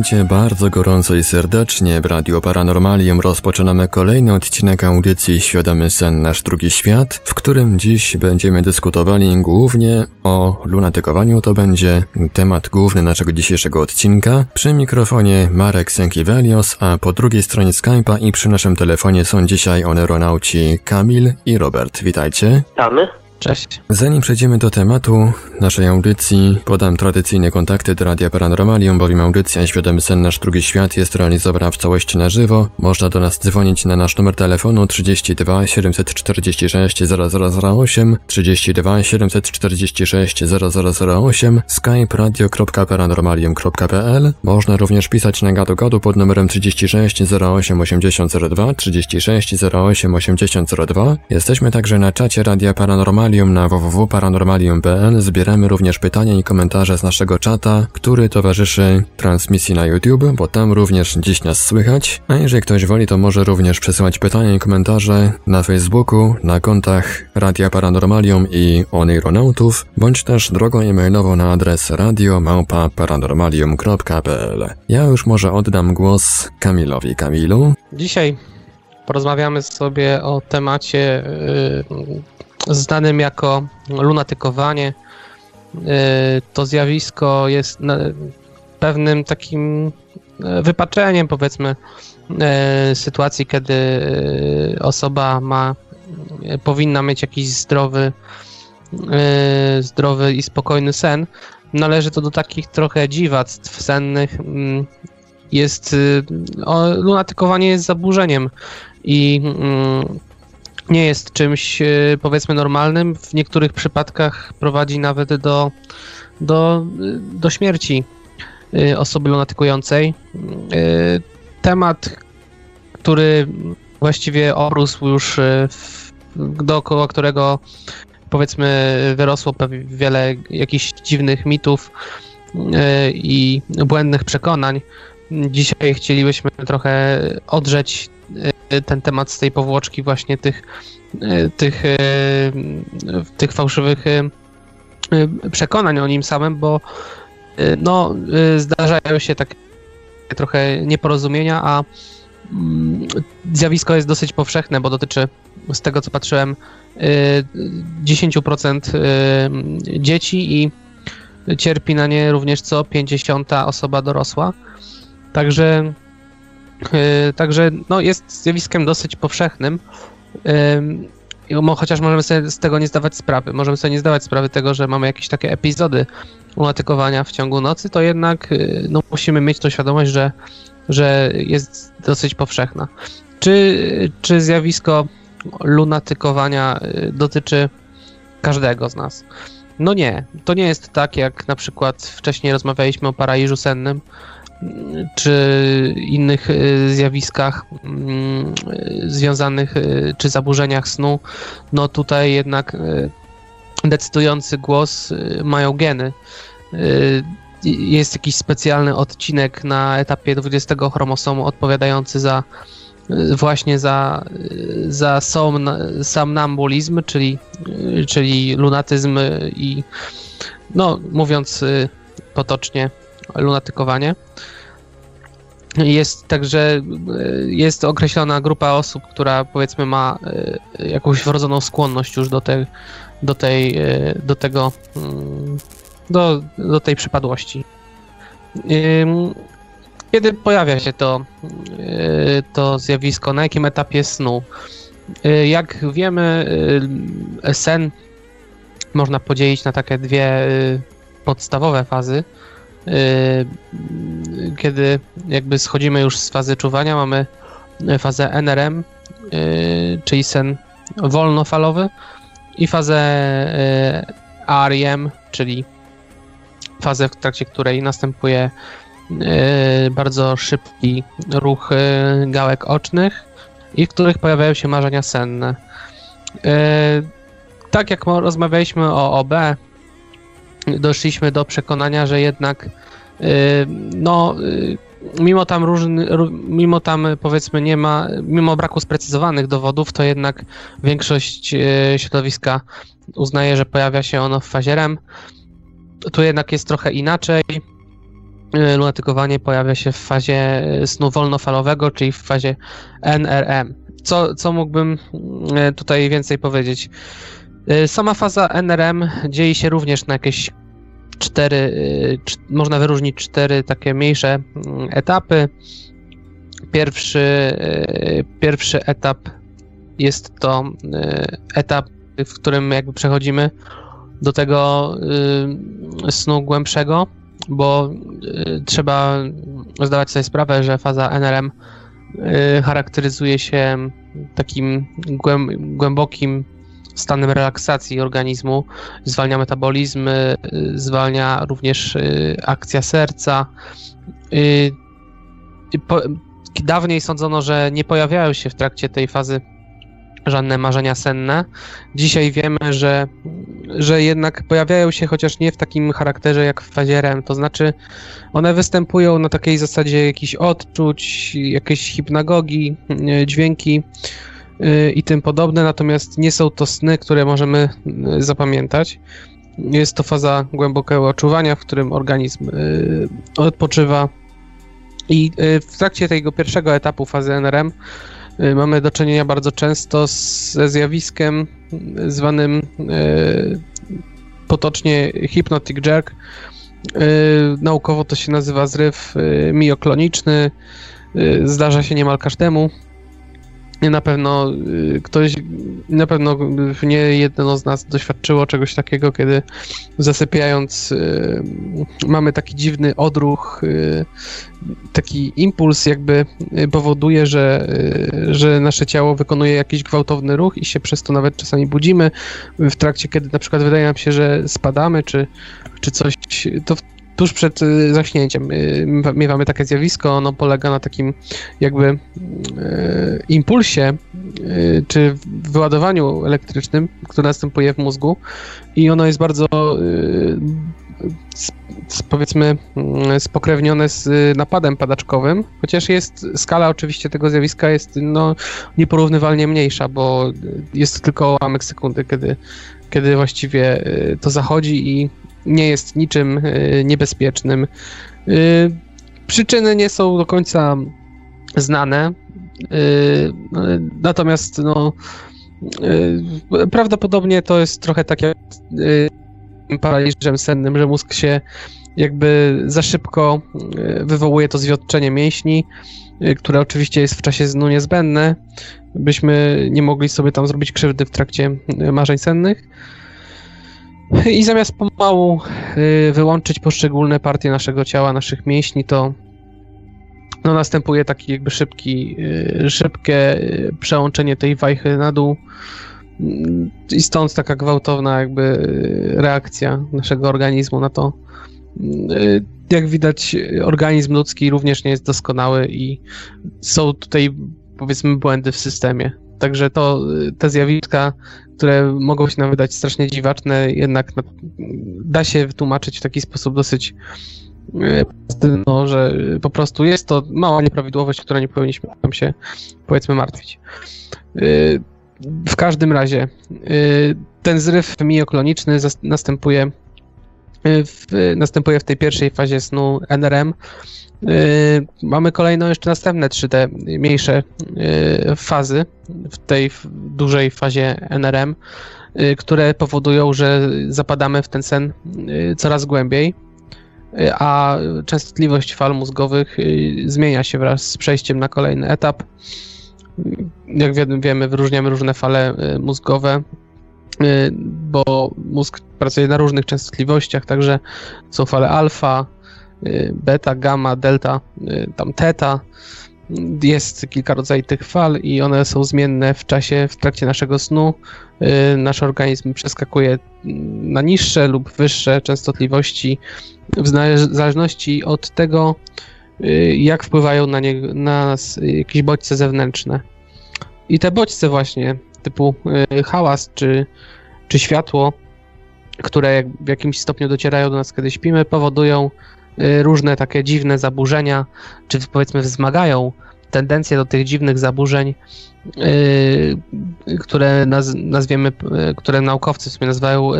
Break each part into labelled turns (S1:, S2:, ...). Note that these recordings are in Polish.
S1: Witajcie bardzo gorąco i serdecznie w Radio Paranormalium rozpoczynamy kolejny odcinek audycji Świadomy Sen Nasz Drugi Świat, w którym dziś będziemy dyskutowali głównie o lunatykowaniu, to będzie temat główny naszego dzisiejszego odcinka. Przy mikrofonie Marek Sękiewelios, a po drugiej stronie Skype'a i przy naszym telefonie są dzisiaj oneronauci Kamil i Robert. Witajcie.
S2: Witamy.
S3: Cześć.
S1: Zanim przejdziemy do tematu naszej audycji, podam tradycyjne kontakty do Radia Paranormalium, bowiem audycja Świadomy Sen Nasz Drugi Świat jest realizowana w całości na żywo. Można do nas dzwonić na nasz numer telefonu 32 746 0008, 32 746 0008, skype radio.paranormalium.pl. Można również pisać na gadu gadu pod numerem 36 08 8002, 36 08 8002. Jesteśmy także na czacie Radia Paranormalium Paranormalium na www.paranormalium.pl zbieramy również pytania i komentarze z naszego czata, który towarzyszy transmisji na YouTube, bo tam również dziś nas słychać. A jeżeli ktoś woli, to może również przesyłać pytania i komentarze na Facebooku, na kontach Radia Paranormalium i Oneironautów, bądź też drogą e-mailową na adres radio.paranormalium.pl. Ja już może oddam głos Kamilowi. Kamilu?
S3: Dzisiaj porozmawiamy sobie o temacie yy, znanym jako lunatykowanie. Y, to zjawisko jest pewnym takim e, wypaczeniem, powiedzmy, e, sytuacji, kiedy e, osoba ma, powinna mieć jakiś zdrowy, zdrowy i spokojny sen. Należy to do takich trochę dziwactw sennych. Mm, jest, lunatykowanie jest zaburzeniem i mm, nie jest czymś e, powiedzmy normalnym. W niektórych przypadkach prowadzi nawet do, do, do śmierci e, osoby lunatykującej. E, temat, który właściwie obrósł już dookoła którego powiedzmy wyrosło wiele jakichś dziwnych mitów i błędnych przekonań. Dzisiaj chcielibyśmy trochę odrzeć ten temat z tej powłoczki właśnie tych, e, tych, e, tych fałszywych e, przekonań o nim samym, bo no, zdarzają się takie trochę nieporozumienia, a mm, zjawisko jest dosyć powszechne, bo dotyczy, z tego co patrzyłem, 10% dzieci i cierpi na nie również co 50 osoba dorosła. Także E, także no, jest zjawiskiem dosyć powszechnym. Chociaż możemy sobie z tego nie zdawać sprawy. Możemy sobie nie zdawać sprawy tego, że mamy jakieś takie epizody lunatykowania w ciągu nocy, to jednak e, no, musimy mieć tą świadomość, że, że jest dosyć powszechna. Czy, czy zjawisko lunatykowania e, dotyczy każdego z nas? No nie, to nie jest tak, jak na przykład wcześniej rozmawialiśmy o paraliżu sennym, czy innych y, zjawiskach mm, związanych, y, czy zaburzeniach snu, no tutaj jednak y, decydujący głos mają geny. Jest jakiś specjalny odcinek na etapie 20 chromosomu odpowiadający za właśnie za, za somnambulizm, czyli, czyli lunatyzm i no mówiąc potocznie lunatykowanie. Jest także e, jest określona grupa osób, która powiedzmy ma e, jakąś wrodzoną skłonność już do tej, do tej, e, do tego, mm, do, do tej przypadłości. Kiedy pojawia się to, to zjawisko, na jakim etapie snu? Jak wiemy, sen można podzielić na takie dwie podstawowe fazy. Y, kiedy jakby schodzimy już z fazy czuwania, mamy fazę NRM, y, czyli sen wolnofalowy i fazę REM, czyli fazę, w trakcie której następuje bardzo szybki ruch gałek ocznych i w których pojawiają się marzenia senne. Tak jak rozmawialiśmy o OB, doszliśmy do przekonania, że jednak no mimo tam różny, mimo tam powiedzmy nie ma, mimo braku sprecyzowanych dowodów, to jednak większość e, środowiska uznaje, że pojawia się ono w fazie REM. Tu jednak jest trochę inaczej. Lunatykowanie pojawia się w fazie snu wolnofalowego, czyli w fazie NRM. Co, co mógłbym tutaj więcej powiedzieć? Sama faza NRM dzieje się również na jakieś cztery, y, można wyróżnić cztery takie mniejsze mm, etapy. Pierwszy, y, pierwszy etap jest to etap, w którym jakby przechodzimy do tego snu głębszego, bo trzeba zdawać sobie sprawę, że faza NRM charakteryzuje się takim głębokim stanem relaksacji organizmu, zwalnia metabolizm, y, zwalnia również y, akcja serca. Y, dawniej sądzono, że nie pojawiają się w trakcie tej fazy żadne marzenia senne. Dzisiaj wiemy, że, że jednak pojawiają się, chociaż nie w takim charakterze jak w fazie REM, to znaczy one występują na takiej zasadzie jakichś odczuć, jakiejś hipnagogii, dźwięki, i tym podobne, natomiast nie są to sny, które możemy y, zapamiętać. Jest to faza głębokiego oczuwania, w którym organizm y, odpoczywa. I w trakcie tego pierwszego etapu fazy NRM mamy do czynienia bardzo często ze zjawiskiem zwanym potocznie hypnotic jerk. Naukowo to się nazywa zryw miokloniczny. Zdarza się niemal każdemu na pewno y, ktoś, na pewno nie jedno z nas doświadczyło czegoś takiego, kiedy zasypiając y, mamy taki dziwny odruch, y, taki impuls jakby powoduje, że, że nasze ciało wykonuje jakiś gwałtowny ruch i się przez to nawet czasami budzimy. W trakcie, kiedy na przykład wydaje nam się, że spadamy, czy, czy coś, to tuż przed y, zaśnięciem y, miewamy takie zjawisko, ono polega na takim jakby y, impulsie czy wyładowaniu elektrycznym, które następuje w mózgu i ono jest bardzo powiedzmy spokrewnione z napadem padaczkowym, chociaż jest skala oczywiście tego zjawiska jest no, nieporównywalnie mniejsza, bo jest to tylko ułamek sekundy, kiedy, kiedy właściwie to zachodzi i nie jest niczym e, niebezpiecznym. E, przyczyny nie są do końca znane, e, natomiast no, prawdopodobnie to jest trochę tak jak paraliżem sennym, że mózg się jakby za szybko wywołuje to zwiotczenie mięśni, które oczywiście jest w czasie snu niezbędne, byśmy nie mogli sobie tam zrobić krzywdy w trakcie marzeń sennych. I zamiast pomału y, wyłączyć poszczególne partie naszego ciała, naszych mięśni, to no, następuje taki jakby szybki, y, szybkie y, przełączenie tej wajchy na dół mm, i stąd taka gwałtowna jakby reakcja naszego organizmu na to. Jak widać, organizm ludzki również nie jest doskonały i są tutaj powiedzmy błędy w systemie. Także to te zjawiska, które mogą się nam wydać strasznie dziwaczne, jednak da się wytłumaczyć w taki sposób dosyć e, no, że po prostu jest to mała nieprawidłowość, która nie powinniśmy nam się powiedzmy martwić. E, w każdym razie e, ten zryw miokloniczny następuje w, następuje w tej pierwszej fazie snu NRM, Y, mamy kolejno jeszcze następne trzy te mniejsze y, fazy w tej dużej fazie NRM, y, które powodują, że zapadamy w ten sen coraz głębiej, a częstotliwość fal mózgowych zmienia się wraz z przejściem na kolejny etap. Jak wiemy, wyróżniamy różne fale mózgowe, bo mózg pracuje na różnych częstotliwościach, także są fale alfa, Y, beta, gamma, delta, y, tam teta. jest kilka rodzajów tych fal i one są zmienne w czasie, w trakcie naszego snu. Y, nasz organizm przeskakuje na niższe lub wyższe częstotliwości w zależności od tego, y, jak wpływają na, nie, na nas jakieś bodźce zewnętrzne. I te bodźce właśnie, typu hałas czy, czy światło, które w jakimś stopniu docierają do nas, kiedy śpimy, powodują Y, różne takie dziwne zaburzenia, czy powiedzmy wzmagają tendencje do tych dziwnych zaburzeń, y, które naz nazwiemy, y, które naukowcy sobie nazywają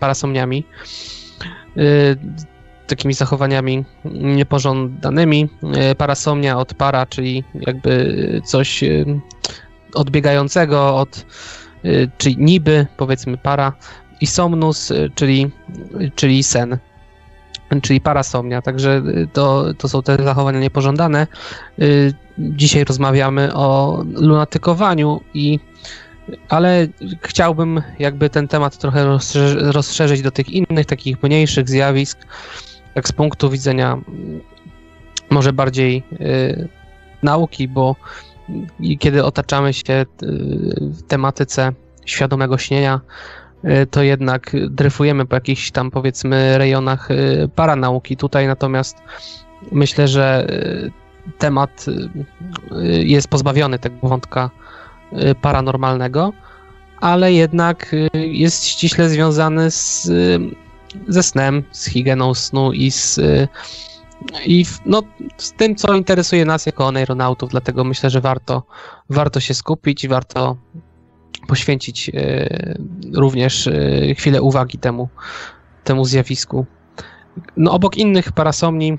S3: parasomniami, takimi zachowaniami niepożądanymi. Parasomnia od para, czyli jakby coś odbiegającego od, czyli niby, powiedzmy para, i somnus, czyli, czyli sen czyli parasomnia, także y, to, to są te zachowania niepożądane. Y, dzisiaj rozmawiamy o lunatykowaniu i ale chciałbym jakby ten temat trochę rozszerzyć do tych innych, takich mniejszych zjawisk, tak z punktu widzenia mm, może bardziej y, nauki, bo kiedy otaczamy się w tematyce świadomego śnienia, to jednak dryfujemy po jakichś tam powiedzmy rejonach e, paranauki. Tutaj natomiast myślę, że e, temat jest pozbawiony tego wątka paranormalnego, ale jednak jest ściśle związany z, ze snem, z higieną snu i z, i no, z tym, co interesuje nas jako oneironautów, dlatego myślę, że warto, warto się skupić warto poświęcić e, również e, chwilę uwagi temu, temu zjawisku. No, obok innych parasomni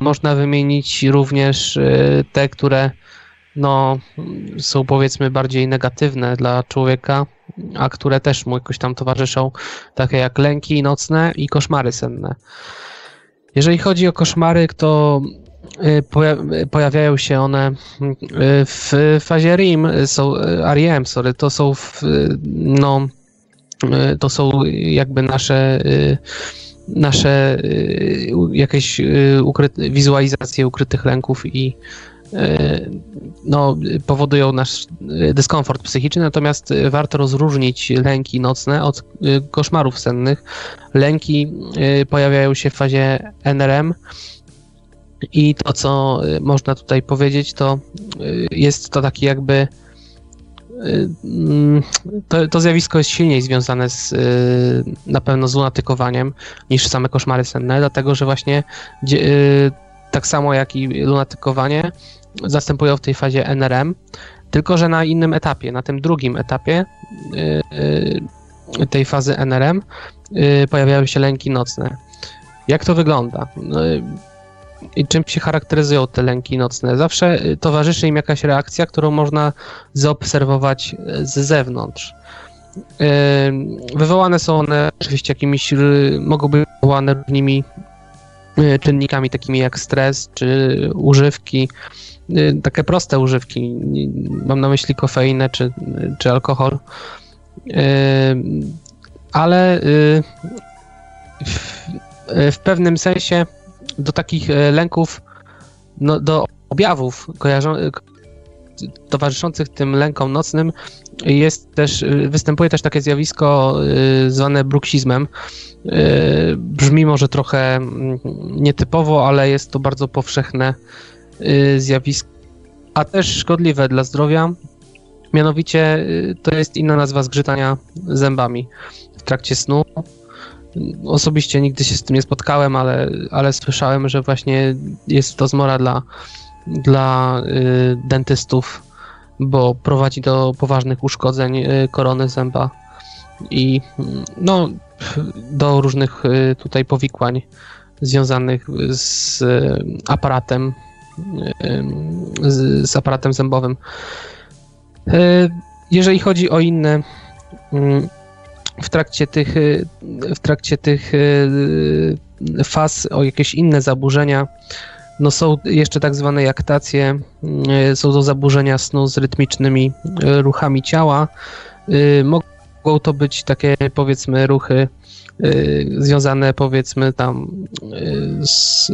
S3: można wymienić również e, te, które no, są powiedzmy bardziej negatywne dla człowieka, a które też mu jakoś tam towarzyszą, takie jak lęki nocne i koszmary senne. Jeżeli chodzi o koszmary, to pojawiają się one y, w fazie RIM, są y, REM, sorry, to są w, no, to są jakby nasze nasze jakieś ukryte, wizualizacje ukrytych lęków i no, powodują nasz dyskomfort psychiczny, natomiast warto rozróżnić lęki nocne od koszmarów sennych. Lęki pojawiają się w fazie NRM, i to, co y, można tutaj powiedzieć, to y, jest to taki jakby. Y, mm, to, to zjawisko jest silniej związane z, na pewno z lunatykowaniem niż same koszmary senne, dlatego że właśnie tak samo jak i lunatykowanie zastępują w tej fazie NRM, tylko że na innym etapie, na tym drugim etapie tej fazy NRM pojawiają się lęki nocne. Jak to wygląda? I czym się charakteryzują te lęki nocne? Zawsze y, towarzyszy im jakaś reakcja, którą można zaobserwować y, z zewnątrz. Y, wywołane są one oczywiście jakimiś, mogą być wywołane różnymi czynnikami takimi jak stres czy używki, takie proste używki, mam na myśli kofeinę czy, czy alkohol, ale w, w pewnym sensie do takich e, lęków, no, do objawów towarzyszących tym lękom nocnym jest też, e, występuje też takie zjawisko e, zwane bruksizmem. Brzmi może trochę mm, nietypowo, ale jest to bardzo powszechne zjawisko, a też szkodliwe dla zdrowia. Mianowicie to jest inna nazwa zgrzytania zębami w trakcie snu. Osobiście nigdy się z tym nie spotkałem, ale, ale słyszałem, że właśnie jest to zmora dla, dla y, dentystów, bo prowadzi do poważnych uszkodzeń y, korony zęba i no, do różnych y, tutaj powikłań związanych z aparatem, z, z aparatem zębowym. Jeżeli chodzi o inne w trakcie tych, y, w trakcie tych y, faz o jakieś inne zaburzenia. No są jeszcze tak zwane jaktacje, y, są to zaburzenia snu z rytmicznymi ruchami ciała. Mogą to być takie powiedzmy ruchy związane powiedzmy tam z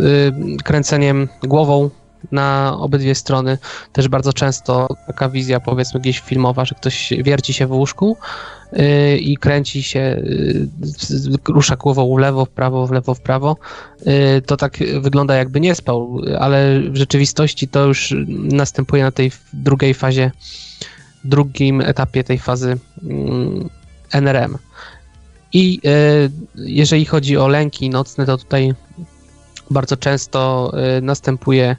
S3: kręceniem głową na obydwie strony. Też bardzo często taka wizja, powiedzmy, gdzieś filmowa, że ktoś wierci się w łóżku i kręci się, yy, rusza głową w lewo, w prawo, w lewo, w prawo. Yy, to tak wygląda, jakby nie spał, ale w rzeczywistości to już następuje na tej drugiej fazie, drugim etapie tej fazy mm, NRM. I jeżeli chodzi o lęki nocne, to tutaj bardzo często następuje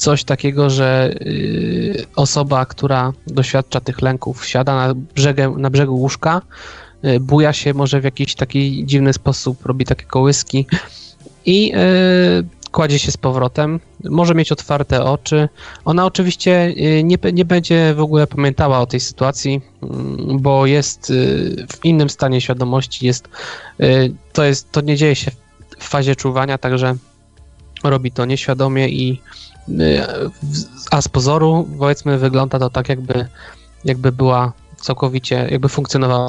S3: coś takiego, że y, osoba, która doświadcza tych lęków, siada na, brzegę, na brzegu łóżka, y, buja się może w jakiś taki dziwny sposób, robi takie kołyski i y, kładzie się z powrotem, może mieć otwarte oczy. Ona oczywiście nie, nie będzie w ogóle pamiętała o tej sytuacji, mm, bo jest w innym stanie świadomości, jest, to, jest, to nie dzieje się w fazie czuwania, także robi to nieświadomie i a z pozoru powiedzmy wygląda to tak jakby, jakby była całkowicie, jakby funkcjonowała,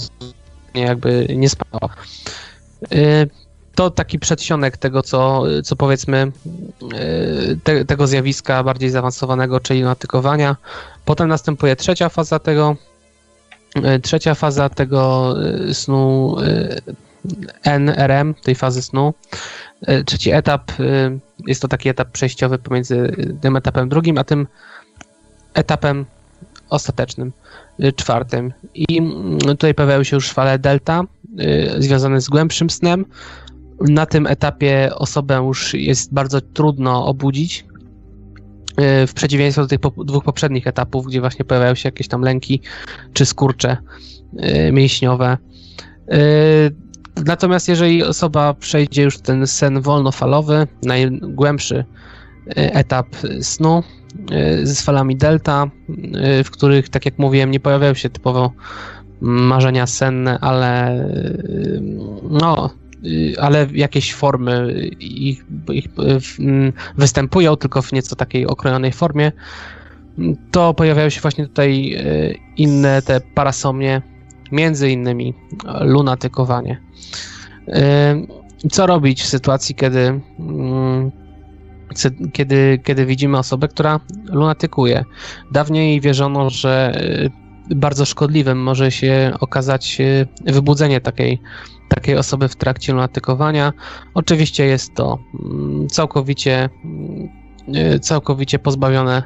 S3: jakby nie spała. Y, to taki przedsionek tego, co, co powiedzmy y, te, tego zjawiska bardziej zaawansowanego, czyli natykowania. Potem następuje trzecia faza tego, y, trzecia faza tego snu NRM, tej fazy snu. Trzeci etap jest to taki etap przejściowy pomiędzy tym etapem drugim, a tym etapem ostatecznym, czwartym. I mm, tutaj pojawiają się już fale delta związane z głębszym snem. Na tym etapie osobę już jest bardzo trudno obudzić. W przeciwieństwie do tych dwóch poprzednich etapów, gdzie właśnie pojawiają się jakieś tam lęki czy skurcze mięśniowe. Natomiast jeżeli osoba przejdzie już ten sen wolnofalowy, najgłębszy e, etap snu e, z falami delta, e, w których, tak jak mówiłem, nie pojawiają się typowo marzenia senne, ale no, ale jakieś formy ich, ich występują, tylko w nieco takiej okrojonej formie, to pojawiają się właśnie tutaj inne te parasomnie, między innymi lunatykowanie. Co robić w sytuacji, kiedy, mm, kiedy, kiedy widzimy osobę, która lunatykuje? Dawniej wierzono, że y, bardzo szkodliwym może się okazać y, wybudzenie takiej, takiej osoby w trakcie lunatykowania. Oczywiście jest to mm, całkowicie, y, całkowicie pozbawione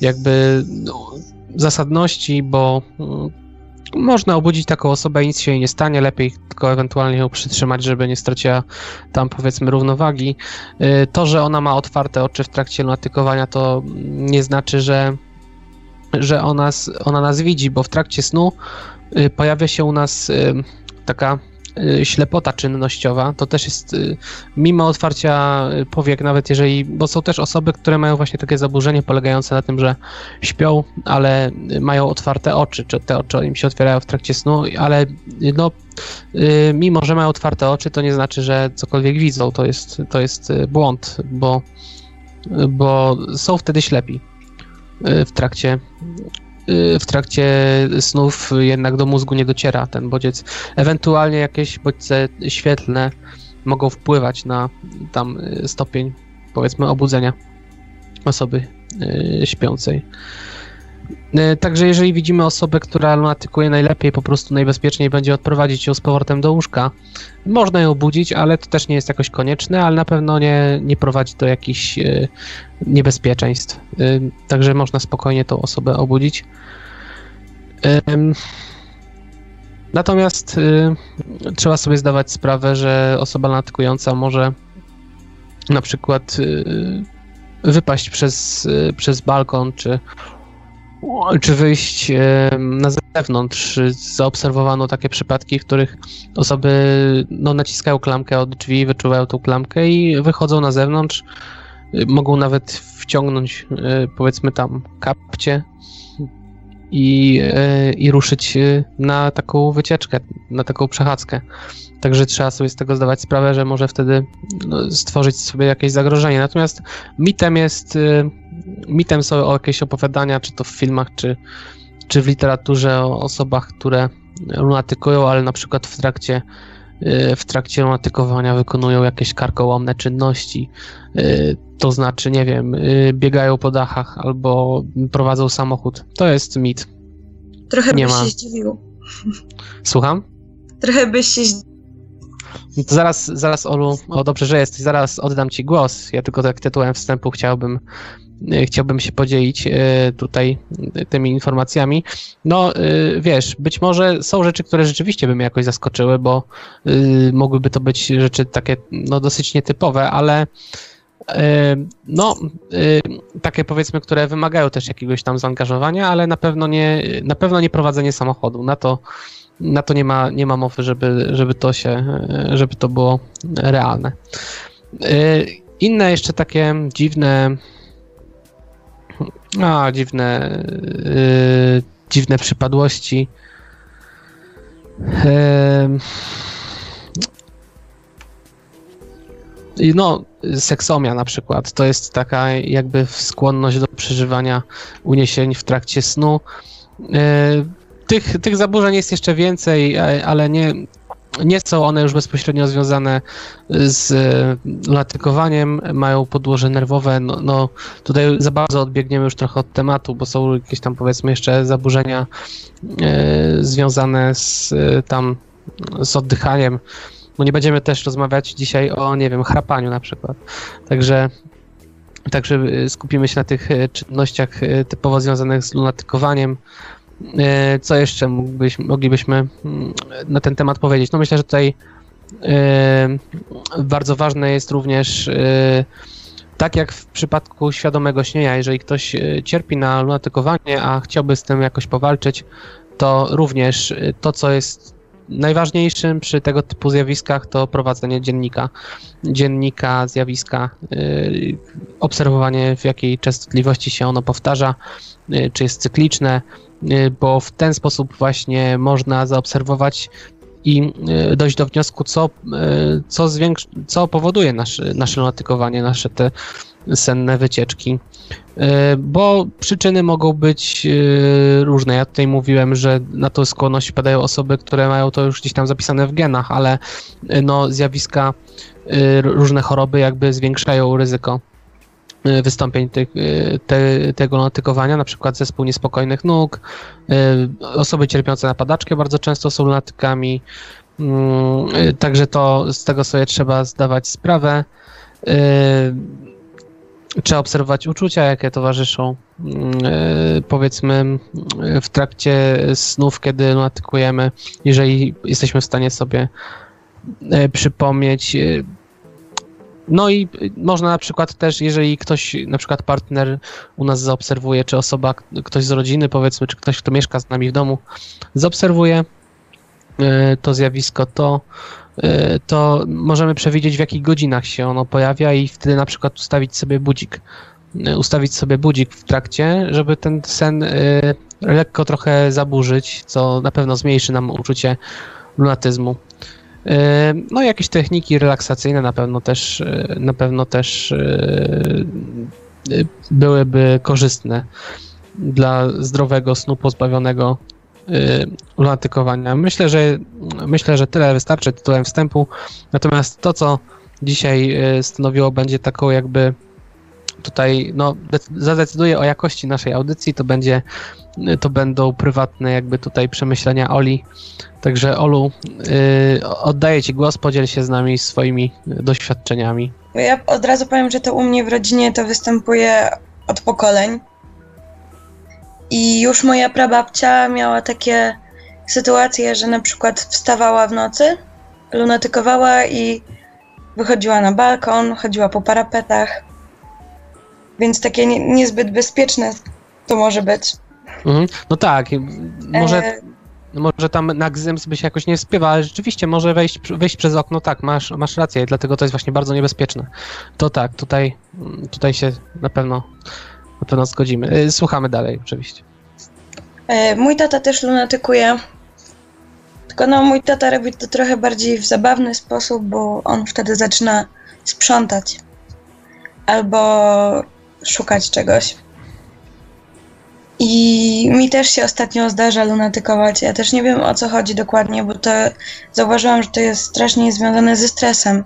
S3: jakby no, zasadności, bo mm, można obudzić taką osobę, nic się jej nie stanie, lepiej tylko ewentualnie ją przytrzymać, żeby nie straciła tam powiedzmy równowagi. Y, to, że ona ma otwarte oczy w trakcie lunatykowania, to nie znaczy, że, że ona, ona nas widzi, bo w trakcie snu y, pojawia się u nas y, taka ślepota czynnościowa, to też jest y, mimo otwarcia powiek, nawet jeżeli, bo są też osoby, które mają właśnie takie zaburzenie polegające na tym, że śpią, ale mają otwarte oczy, czy te oczy im się otwierają w trakcie snu, ale no, y, mimo że mają otwarte oczy, to nie znaczy, że cokolwiek widzą, to jest, to jest błąd, bo, bo są wtedy ślepi w trakcie w trakcie snów jednak do mózgu nie dociera ten bodziec. Ewentualnie jakieś bodźce świetlne mogą wpływać na tam stopień, powiedzmy, obudzenia osoby y, śpiącej. Y, także jeżeli widzimy osobę, która lunatykuje najlepiej, po prostu najbezpieczniej będzie odprowadzić ją z powrotem do łóżka. Można ją budzić, ale to też nie jest jakoś konieczne, ale na pewno nie, nie prowadzi do jakichś y, niebezpieczeństw. Także można spokojnie tą osobę obudzić. Natomiast trzeba sobie zdawać sprawę, że osoba lunatikująca może na przykład wypaść przez, przez balkon, czy, czy wyjść na zewnątrz. Zaobserwowano takie przypadki, w których osoby no, naciskają klamkę od drzwi, wyczuwają tą klamkę i wychodzą na zewnątrz. Mogą nawet wciągnąć, e, powiedzmy tam, kapcie i, e, i ruszyć na taką wycieczkę, na taką przechadzkę. Także trzeba sobie z tego zdawać sprawę, że może wtedy no, stworzyć sobie jakieś zagrożenie. Natomiast mitem jest, mitem są jakieś opowiadania, czy to w filmach, czy, czy w literaturze o osobach, które lunatykują, ale na przykład w trakcie y, w trakcie lunatykowania wykonują jakieś karkołomne czynności, y, to znaczy, nie wiem, y, biegają po dachach albo prowadzą samochód. To jest mit.
S2: Trochę
S3: Nie
S2: byś
S3: ma.
S2: się zdziwił.
S3: Słucham?
S2: Trochę byś się zdziwił.
S3: To zaraz, zaraz Olu, o dobrze, że jesteś, zaraz oddam ci głos. Ja tylko tak tytułem wstępu chciałbym, chciałbym się podzielić e, tutaj e, tymi informacjami. No e, wiesz, być może są rzeczy, które rzeczywiście by mnie jakoś zaskoczyły, bo e, mogłyby to być rzeczy takie no dosyć nietypowe, ale e, no e, takie powiedzmy, które wymagają też jakiegoś tam zaangażowania, ale na pewno nie, na pewno nie prowadzenie samochodu. Na to na to nie ma, nie ma mowy, żeby, żeby to się, żeby to było realne. Inne jeszcze takie dziwne, a dziwne, y, dziwne przypadłości. I No, seksomia na przykład, to jest taka jakby skłonność do przeżywania uniesień w trakcie snu. E, Tych, tych zaburzeń jest jeszcze więcej, e, ale nie, nie są one już bezpośrednio związane z e, lunatykowaniem, mają podłoże nerwowe. No, no, tutaj za bardzo odbiegniemy już trochę od tematu, bo są jakieś tam powiedzmy jeszcze zaburzenia e, związane z e, tam z oddychaniem. No nie będziemy też rozmawiać dzisiaj o, nie wiem, chrapaniu na przykład. Także, także skupimy się na tych czynnościach typowo związanych z lunatykowaniem. E, Co jeszcze moglibyśmy mm, na ten temat powiedzieć? No myślę, że tutaj e, bardzo ważne jest również e, tak jak w przypadku świadomego śnienia, jeżeli ktoś cierpi na lunatykowanie, a chciałby z tym jakoś powalczyć, to również to, co jest najważniejszym przy tego typu zjawiskach, to prowadzenie dziennika. Dziennika zjawiska, obserwowanie w jakiej częstotliwości się ono powtarza, czy jest cykliczne, bo w ten sposób właśnie można zaobserwować i y, dojść do wniosku, co, y, co, co powoduje nasze, nasze lunatykowanie, nasze te senne wycieczki. Y, Bo przyczyny mogą być y, różne. Ja tutaj mówiłem, że na tą skłonność padają osoby, które mają to już gdzieś tam zapisane w genach, ale y, no, zjawiska, y, różne choroby jakby zwiększają ryzyko y, wystąpień tych, y, te, tego lunatykowania, na przykład zespół niespokojnych nóg, y, osoby cierpiące na padaczkę bardzo często są lunatykami, Mm, także to z tego sobie trzeba zdawać sprawę. Trzeba obserwować uczucia, jakie towarzyszą, mm, powiedzmy, w trakcie snów, kiedy lunatykujemy, jeżeli jesteśmy w stanie sobie przypomnieć. No i można na przykład też, jeżeli ktoś, na przykład partner u nas zaobserwuje, czy osoba, ktoś z rodziny, powiedzmy, czy ktoś, kto mieszka z nami w domu, zaobserwuje y, to zjawisko, to, y, to możemy przewidzieć, w jakich godzinach się ono pojawia i wtedy na przykład ustawić sobie budzik. Y, Ustawić sobie budzik w trakcie, żeby ten sen lekko trochę zaburzyć, co na pewno zmniejszy nam uczucie lunatyzmu. Y, No jakieś techniki relaksacyjne na pewno też, y, na pewno też y, byłyby korzystne dla zdrowego snu pozbawionego lunatykowania. Myślę, że myślę, że tyle wystarczy tytułem wstępu. Natomiast to, co dzisiaj stanowiło będzie taką jakby tutaj, no, dec- zadecyduje o jakości naszej audycji, to będzie, to będą prywatne jakby tutaj przemyślenia Oli. Także Olu, y, oddaję Ci głos, podziel się z nami swoimi doświadczeniami.
S2: Bo ja od razu powiem, że to u mnie w rodzinie to występuje od pokoleń. I już moja prababcia miała takie sytuacje, że na przykład wstawała w nocy, lunatykowała i wychodziła na balkon, chodziła po parapetach. Więc takie nie, niezbyt bezpieczne to może być.
S3: Mhm. No tak, może
S2: E,
S3: Może tam na Gzyms by się jakoś nie spiewa, ale rzeczywiście może wejść, wejść przez okno, tak, masz, masz rację, dlatego to jest właśnie bardzo niebezpieczne. To tak, tutaj, tutaj się na pewno, na pewno zgodzimy. Y, Słuchamy dalej, oczywiście.
S2: E, Mój tata też lunatykuje. Tylko no, mój tata robi to trochę bardziej w zabawny sposób, bo on wtedy zaczyna sprzątać. Albo szukać czegoś. I mi też się ostatnio zdarza lunatykować. Ja też nie wiem o co chodzi dokładnie, bo to zauważyłam, że to jest strasznie związane ze stresem.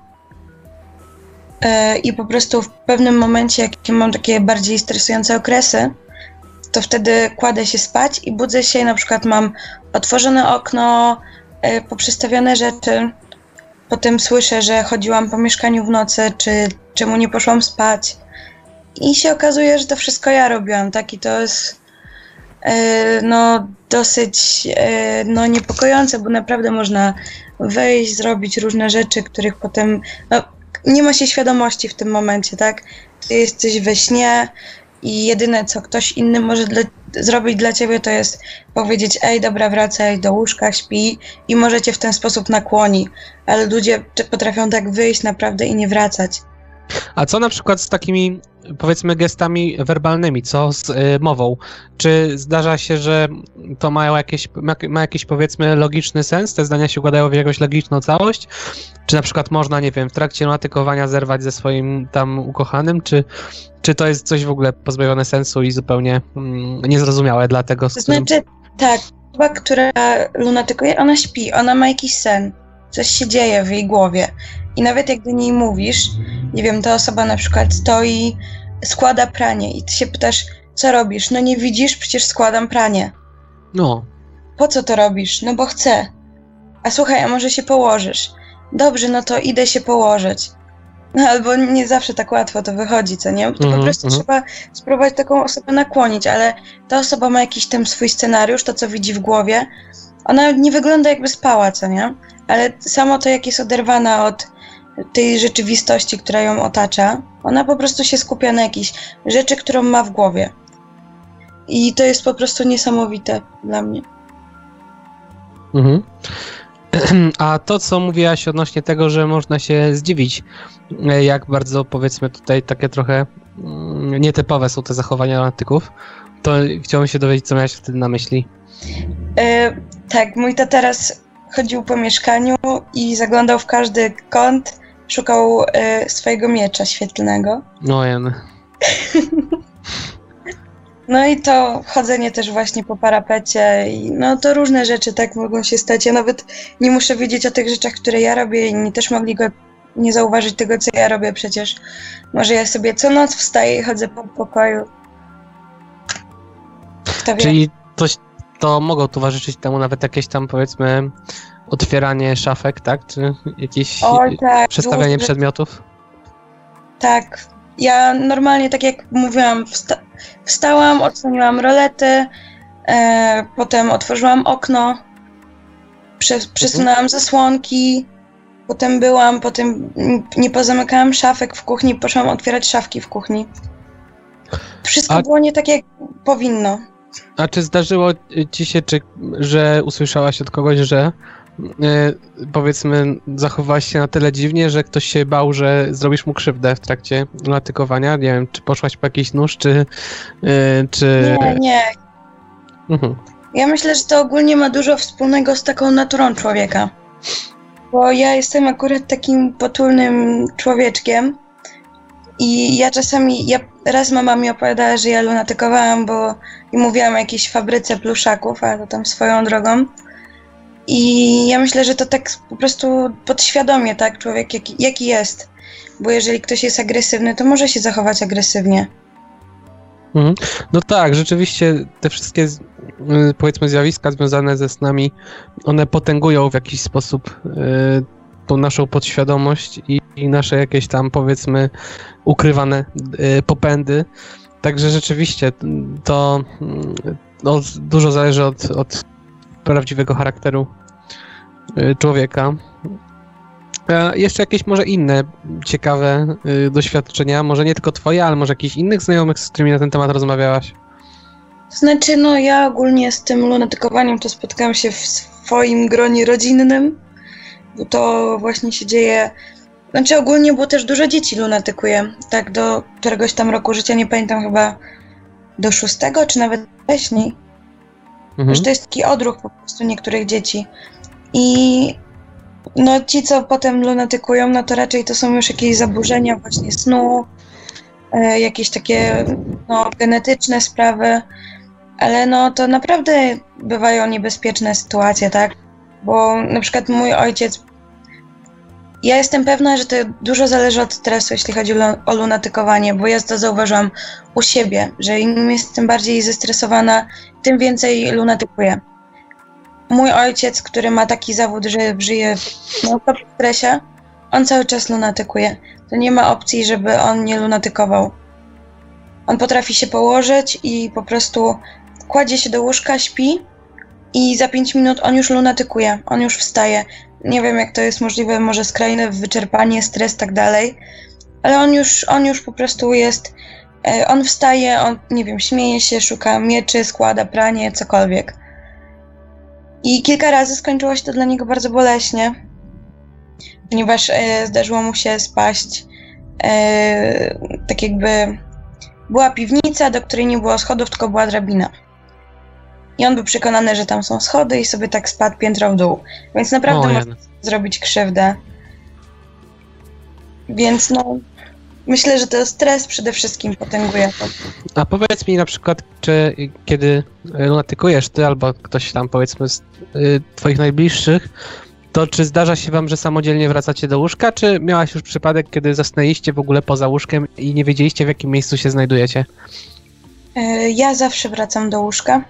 S2: E, I po prostu w pewnym momencie, jak mam takie bardziej stresujące okresy, to wtedy kładę się spać i budzę się na przykład mam otworzone okno, e, poprzestawione rzeczy. Potem słyszę, że chodziłam po mieszkaniu w nocy, czy czemu nie poszłam spać. I się okazuje, że to wszystko ja robiłam, tak? I to jest e, no, dosyć e, no, niepokojące, bo naprawdę można wejść, zrobić różne rzeczy, których potem no, nie ma się świadomości w tym momencie, tak? Ty jesteś we śnie i jedyne, co ktoś inny może dla, zrobić dla ciebie, to jest powiedzieć, ej, dobra, wracaj do łóżka, śpi i może cię w ten sposób nakłoni. Ale ludzie potrafią tak wyjść naprawdę i nie wracać.
S3: A co na przykład z takimi, powiedzmy, gestami werbalnymi, co z y, mową? Czy zdarza się, że to ma, jakieś, ma, ma jakiś, powiedzmy, logiczny sens? Te zdania się układają w jakąś logiczną całość? Czy na przykład można, nie wiem, w trakcie lunatykowania zerwać ze swoim tam ukochanym? Czy, czy to jest coś w ogóle pozbawione sensu i zupełnie mm, niezrozumiałe dla tego, z
S2: To
S3: którym...
S2: znaczy, tak, osoba, która lunatykuje, ona śpi, ona ma jakiś sen. Coś się dzieje w jej głowie. I nawet jak do niej mówisz, nie wiem, ta osoba na przykład stoi, składa pranie i ty się pytasz, co robisz? No nie widzisz, przecież składam pranie.
S3: No,
S2: Po co to robisz? No bo chcę. A słuchaj, a może się położysz? Dobrze, no to idę się położyć. No albo nie zawsze tak łatwo to wychodzi, co nie? To
S3: Mhm,
S2: po prostu
S3: mhm.
S2: trzeba spróbować taką osobę nakłonić, ale ta osoba ma jakiś tam swój scenariusz, to co widzi w głowie. Ona nie wygląda jakby spała, co nie? Ale samo to, jak jest oderwana od tej rzeczywistości, która ją otacza, ona po prostu się skupia na jakiejś rzeczy, którą ma w głowie. I to jest po prostu niesamowite dla mnie.
S3: Mhm. A to, co mówiłaś odnośnie tego, że można się zdziwić, e, jak bardzo powiedzmy tutaj takie trochę mm, nietypowe są te zachowania lunatyków, to chciałbym się dowiedzieć, co miałeś wtedy na myśli.
S2: E, tak, mój tata teraz chodził po mieszkaniu i zaglądał w każdy kąt, szukał e, swojego miecza świetlnego.
S3: No, jen.
S2: No i to chodzenie też właśnie po parapecie i no to różne rzeczy tak mogą się stać. Ja nawet nie muszę wiedzieć o tych rzeczach, które ja robię, inni też mogli go nie zauważyć tego, co ja robię przecież. Może ja sobie co noc wstaję i chodzę po pokoju. Kto wie?
S3: Czyli to, to mogą towarzyszyć temu nawet jakieś tam, powiedzmy, otwieranie szafek, tak? Czy jakieś
S2: Oj, tak,
S3: przestawianie przedmiotów?
S2: Tak. Ja normalnie, tak jak mówiłam, wsta- wstałam, odsłoniłam rolety, e, potem otworzyłam okno, prze- przesunęłam zasłonki, potem byłam, potem nie pozamykałam szafek w kuchni, poszłam otwierać szafki w kuchni. Wszystko
S3: A-
S2: było nie tak, jak powinno.
S3: A czy zdarzyło ci się, czy, że usłyszałaś od kogoś, że powiedzmy zachowałaś się na tyle dziwnie, że ktoś się bał, że zrobisz mu krzywdę w trakcie latykowania? Nie wiem, czy poszłaś po jakiś nóż, czy... e, czy...
S2: Nie, nie.
S3: Mhm.
S2: Ja myślę, że to ogólnie ma dużo wspólnego z taką naturą człowieka. Bo ja jestem akurat takim potulnym człowieczkiem i ja czasami, ja raz mama mi opowiadała, że ja lunatykowałam, bo i mówiłam o jakiejś fabryce pluszaków, ale to tam swoją drogą. I ja myślę, że to tak po prostu podświadomie, tak, człowiek jaki, jaki jest. Bo jeżeli ktoś jest agresywny, to może się zachować agresywnie.
S3: Mhm. No tak, rzeczywiście te wszystkie y, powiedzmy zjawiska związane ze snami, one potęgują w jakiś sposób y, tą naszą podświadomość i, i nasze jakieś tam powiedzmy ukrywane y, popędy. Także rzeczywiście to mm, no, dużo zależy od, od prawdziwego charakteru y, człowieka. A jeszcze jakieś może inne ciekawe y, doświadczenia, może nie tylko twoje, ale może jakichś innych znajomych, z którymi na ten temat rozmawiałaś?
S2: Znaczy, no ja ogólnie z tym lunatykowaniem to spotkałam się w swoim gronie rodzinnym, bo to właśnie się dzieje. Znaczy ogólnie, bo też dużo dzieci lunatykuje. Tak do któregoś tam roku życia, nie pamiętam chyba do szóstego, czy nawet wcześniej.
S3: Mhm.
S2: Że to jest taki odruch po prostu niektórych dzieci. I no ci, co potem lunatykują, no to raczej to są już jakieś zaburzenia właśnie snu, e, jakieś takie no, genetyczne sprawy. Ale no to naprawdę bywają niebezpieczne sytuacje, tak? Bo na przykład mój ojciec. Ja jestem pewna, że to dużo zależy od stresu, jeśli chodzi o lunatykowanie, bo ja to zauważyłam u siebie, że im jestem bardziej zestresowana, tym więcej lunatykuję. Mój ojciec, który ma taki zawód, że żyje w stresie, on cały czas lunatykuje. To nie ma opcji, żeby on nie lunatykował. On potrafi się położyć i po prostu kładzie się do łóżka, śpi i za 5 minut on już lunatykuje, on już wstaje. Nie wiem, jak to jest możliwe, może skrajne wyczerpanie, stres, tak dalej, ale on już, on już po prostu jest. E, on wstaje, on, nie wiem, śmieje się, szuka mieczy, składa pranie, cokolwiek. I kilka razy skończyło się to dla niego bardzo boleśnie, ponieważ e, zdarzyło mu się spaść e, tak jakby była piwnica, do której nie było schodów, tylko była drabina. I on był przekonany, że tam są schody i sobie tak spadł piętro w dół. Więc naprawdę o, można zrobić krzywdę. Więc no, myślę, że to stres przede wszystkim potęguje to.
S3: A powiedz mi na przykład, czy kiedy lunatykujesz ty albo ktoś tam powiedzmy z y, twoich najbliższych, to czy zdarza się wam, że samodzielnie wracacie do łóżka, czy miałaś już przypadek, kiedy zasnęliście w ogóle poza łóżkiem i nie wiedzieliście w jakim miejscu się znajdujecie?
S2: E, ja zawsze wracam do łóżka.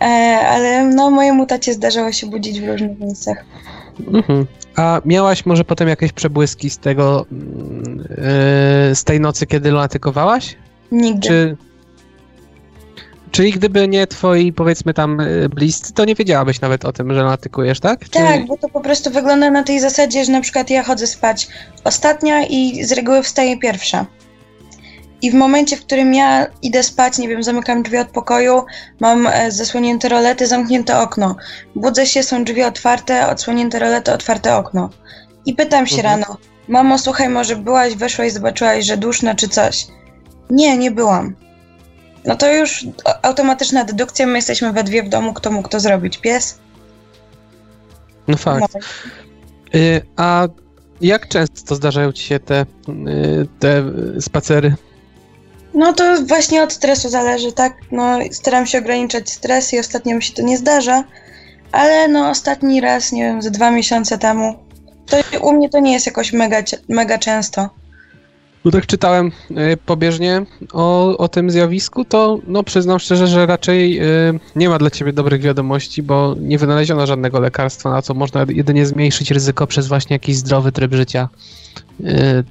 S2: E, ale no mojemu tacie zdarzało się budzić w różnych miejscach.
S3: Mhm. A miałaś może potem jakieś przebłyski z tego, yy, z tej nocy, kiedy lunatykowałaś?
S2: Nigdy. Czy,
S3: czyli gdyby nie twoi, powiedzmy tam, y, bliscy, to nie wiedziałabyś nawet o tym, że lunatykujesz, tak? Czy...
S2: Tak, bo to po prostu wygląda na tej zasadzie, że na przykład ja chodzę spać ostatnia i z reguły wstaję pierwsza. I w momencie, w którym ja idę spać, nie wiem, zamykam drzwi od pokoju, mam e, zasłonięte rolety, zamknięte okno. Budzę się, są drzwi otwarte, odsłonięte rolety, otwarte okno. I pytam się mhm. rano, mamo, słuchaj, może byłaś, weszłaś, zobaczyłaś, że duszno czy coś. Nie, nie byłam. No to już automatyczna dedukcja, my jesteśmy we dwie w domu, kto mógł to zrobić? Pies?
S3: No fakt. No. A jak często zdarzają ci się te, y, te spacery
S2: no to właśnie od stresu zależy, tak? No staram się ograniczać stres i ostatnio mi się to nie zdarza, ale no ostatni raz, nie wiem, ze dwa miesiące temu. To u mnie to nie jest jakoś mega, mega często.
S3: No tak czytałem y, pobieżnie o, o tym zjawisku, to no przyznam szczerze, że raczej y, nie ma dla ciebie dobrych wiadomości, bo nie wynaleziono żadnego lekarstwa, na co można jedynie zmniejszyć ryzyko przez właśnie jakiś zdrowy tryb życia. Y,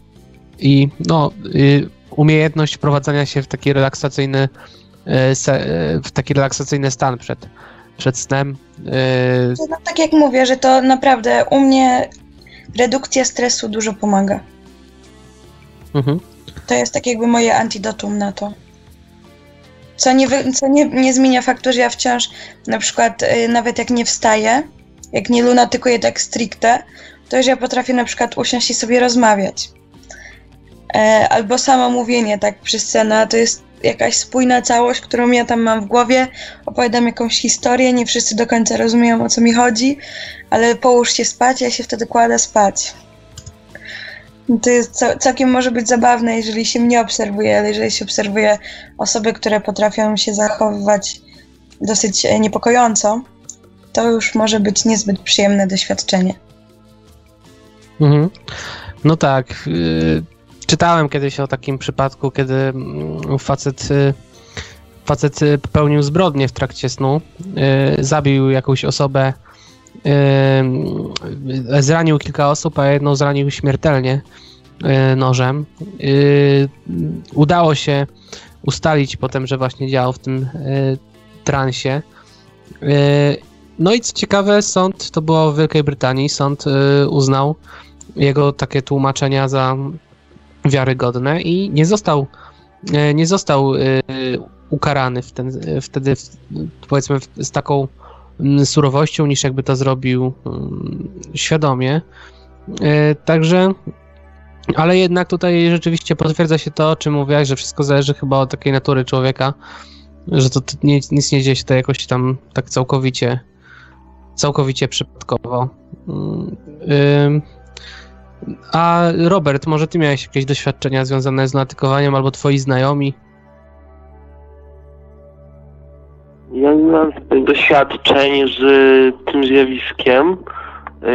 S3: I no, umiejętność wprowadzania się w taki relaksacyjny, e, e, w taki relaksacyjny stan przed, przed snem.
S2: E, no, tak jak mówię, że to naprawdę u mnie redukcja stresu dużo pomaga. Mhm. To jest tak jakby moje antidotum na to. Co, nie, co nie, nie zmienia faktu, że ja wciąż na przykład nawet jak nie wstaję, jak nie lunatykuję tak stricte, to już ja potrafię na przykład usiąść i sobie rozmawiać. E, albo samo mówienie tak przez scenę, to jest jakaś spójna całość, którą ja tam mam w głowie, opowiadam jakąś historię, nie wszyscy do końca rozumieją o co mi chodzi, ale połóż się spać, ja się wtedy kładę spać. To jest całkiem może być zabawne, jeżeli się mnie obserwuje, ale jeżeli się obserwuje osoby, które potrafią się zachowywać dosyć e, niepokojąco, to już może być niezbyt przyjemne doświadczenie.
S3: Mhm. No tak. Y, czytałem kiedyś o takim przypadku, kiedy mm, facet, y, facet y, popełnił zbrodnię w trakcie snu, y, zabił jakąś osobę, zranił kilka osób, a jedną zranił śmiertelnie nożem. Udało się ustalić potem, że właśnie działał w tym transie. No i co ciekawe, sąd, to było w Wielkiej Brytanii, sąd uznał jego takie tłumaczenia za wiarygodne i nie został, e, nie został e, ukarany w ten, wtedy powiedzmy z taką mm, surowością, niż jakby to zrobił mm, świadomie. E, także, ale jednak tutaj rzeczywiście potwierdza się to, o czym mówiłaś, że wszystko zależy chyba od takiej natury człowieka, że to nic, nic nie dzieje się to jakoś tam tak całkowicie całkowicie przypadkowo. Mm, a Robert, może ty miałeś jakieś doświadczenia związane z natykowaniem albo twoi znajomi?
S4: Ja nie mam doświadczeń z tym zjawiskiem.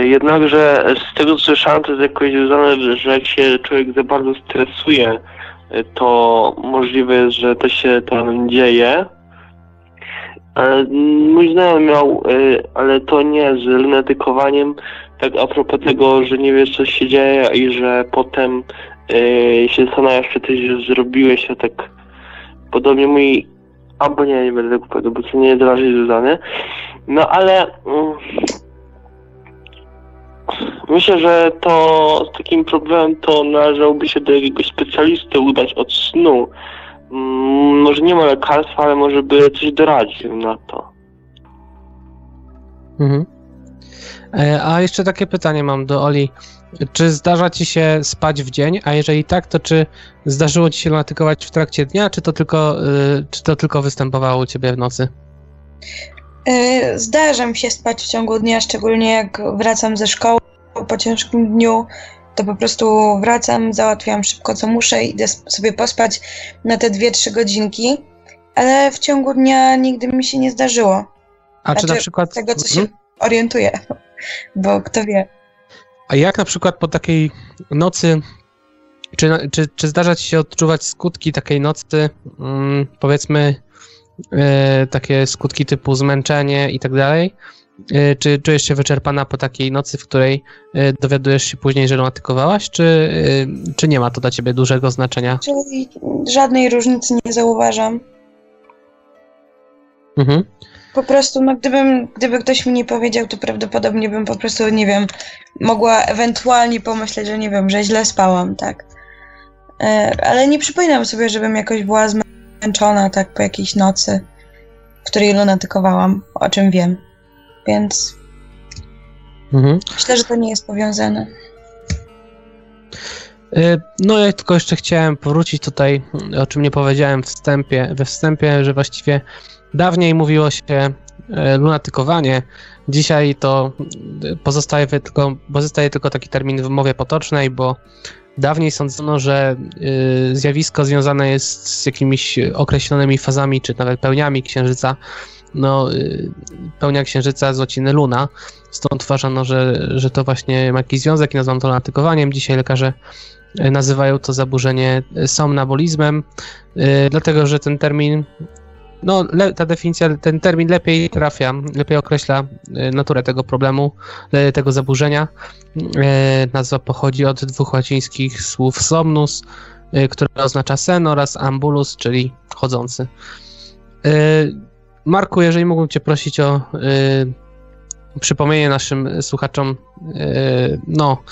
S4: Jednakże z tego co słyszałem, to jest jakoś związane, że jak się człowiek za bardzo stresuje, to możliwe jest, że to się tam dzieje. Ale mój znajomy miał, ale to nie z lunatykowaniem, tak a propos tego, że nie wiesz co się dzieje i że potem się zastanawiasz, czy coś zrobiłeś, a tak podobnie mój albo nie, nie będę tego powiedział, bo to nie jest raczej związane. No ale mm, myślę, że to z takim problemem to należałoby się do jakiegoś specjalisty udać od snu. Mm, może nie ma lekarstwa, ale może by coś doradził na to.
S3: Mhm. E, a jeszcze takie pytanie mam do Oli. Czy zdarza ci się spać w dzień? A jeżeli tak, to czy zdarzyło ci się lunatykować w trakcie dnia, czy to tylko, y, czy to tylko występowało u ciebie w nocy?
S2: Y, zdarza mi się spać w ciągu dnia, szczególnie jak wracam ze szkoły po ciężkim dniu. To po prostu wracam, załatwiam szybko co muszę, idę sobie pospać na te 2-3 godzinki, ale w ciągu dnia nigdy mi się nie zdarzyło.
S3: A znaczy, czy na przykład.
S2: Z tego, co się orientuję, bo kto wie.
S3: A jak na przykład po takiej nocy, czy, czy, czy zdarza ci się odczuwać skutki takiej nocy, mm, powiedzmy, e, takie skutki typu zmęczenie i tak dalej? E, czy czujesz się wyczerpana po takiej nocy, w której e, dowiadujesz się później, że lunatykowałaś, czy, czy nie ma to dla ciebie dużego znaczenia?
S2: Czyli żadnej różnicy nie zauważam. Mhm. Po prostu, no gdybym, gdyby ktoś mi nie powiedział, to prawdopodobnie bym po prostu, nie wiem, mogła ewentualnie pomyśleć, że nie wiem, że źle spałam, tak. E, ale nie przypominam sobie, żebym jakoś była zmęczona, tak, po jakiejś nocy, w której lunatykowałam, o czym wiem. Więc mhm. myślę, że to nie jest powiązane.
S3: E, no ja tylko jeszcze chciałem powrócić tutaj, o czym nie powiedziałem wstępie, we wstępie, że właściwie Dawniej mówiło się e, lunatykowanie, dzisiaj to pozostaje tylko, pozostaje tylko taki termin w mowie potocznej, bo dawniej sądzono, że e, zjawisko związane jest z jakimiś określonymi fazami, czy nawet pełniami księżyca. No, e, pełnia księżyca z luna, stąd uważano, że, że to właśnie ma jakiś związek i nazwano to lunatykowaniem. Dzisiaj lekarze nazywają to zaburzenie somnabolizmem, dlatego że ten termin no, le, ta definicja, ten termin lepiej trafia, lepiej określa e, naturę tego problemu, e, tego zaburzenia. E, nazwa pochodzi od dwóch łacińskich słów somnus, które oznacza sen, oraz ambulus, czyli chodzący. Marku, jeżeli mógłbym Cię prosić o przypomnienie naszym słuchaczom, no,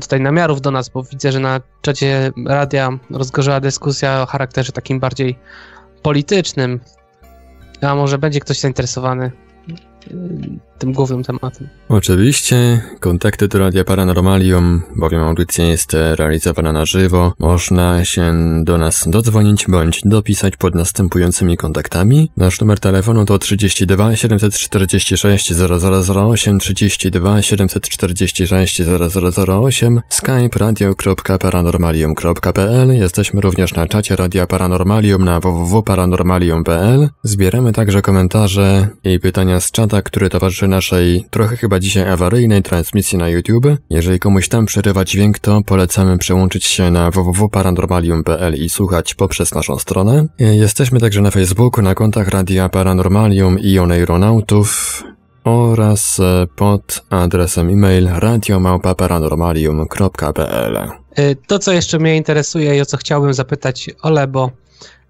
S3: tutaj namiarów do nas, bo widzę, że na czacie radia rozgorzała dyskusja o charakterze takim bardziej politycznym. A może będzie ktoś zainteresowany tym głównym tematem.
S1: Oczywiście, kontakty do Radia Paranormalium, bowiem audycja jest realizowana na żywo. Można się do nas dodzwonić bądź dopisać pod następującymi kontaktami. Nasz numer telefonu to 32 746 0008 32 746 0008 skype radio.paranormalium.pl Jesteśmy również na czacie Radia Paranormalium na www.paranormalium.pl Zbieramy także komentarze i pytania z czata, który towarzyszy naszej trochę chyba dzisiaj awaryjnej transmisji na YouTube. Jeżeli komuś tam przerywa dźwięk, to polecamy przełączyć się na www.paranormalium.pl i słuchać poprzez naszą stronę. Jesteśmy także na Facebooku, na kontach Radia Paranormalium i Oneironautów oraz e, pod adresem e-mail radiomałpa-paranormalium.pl
S3: e, To, co jeszcze mnie interesuje i o co chciałbym zapytać Ole, bo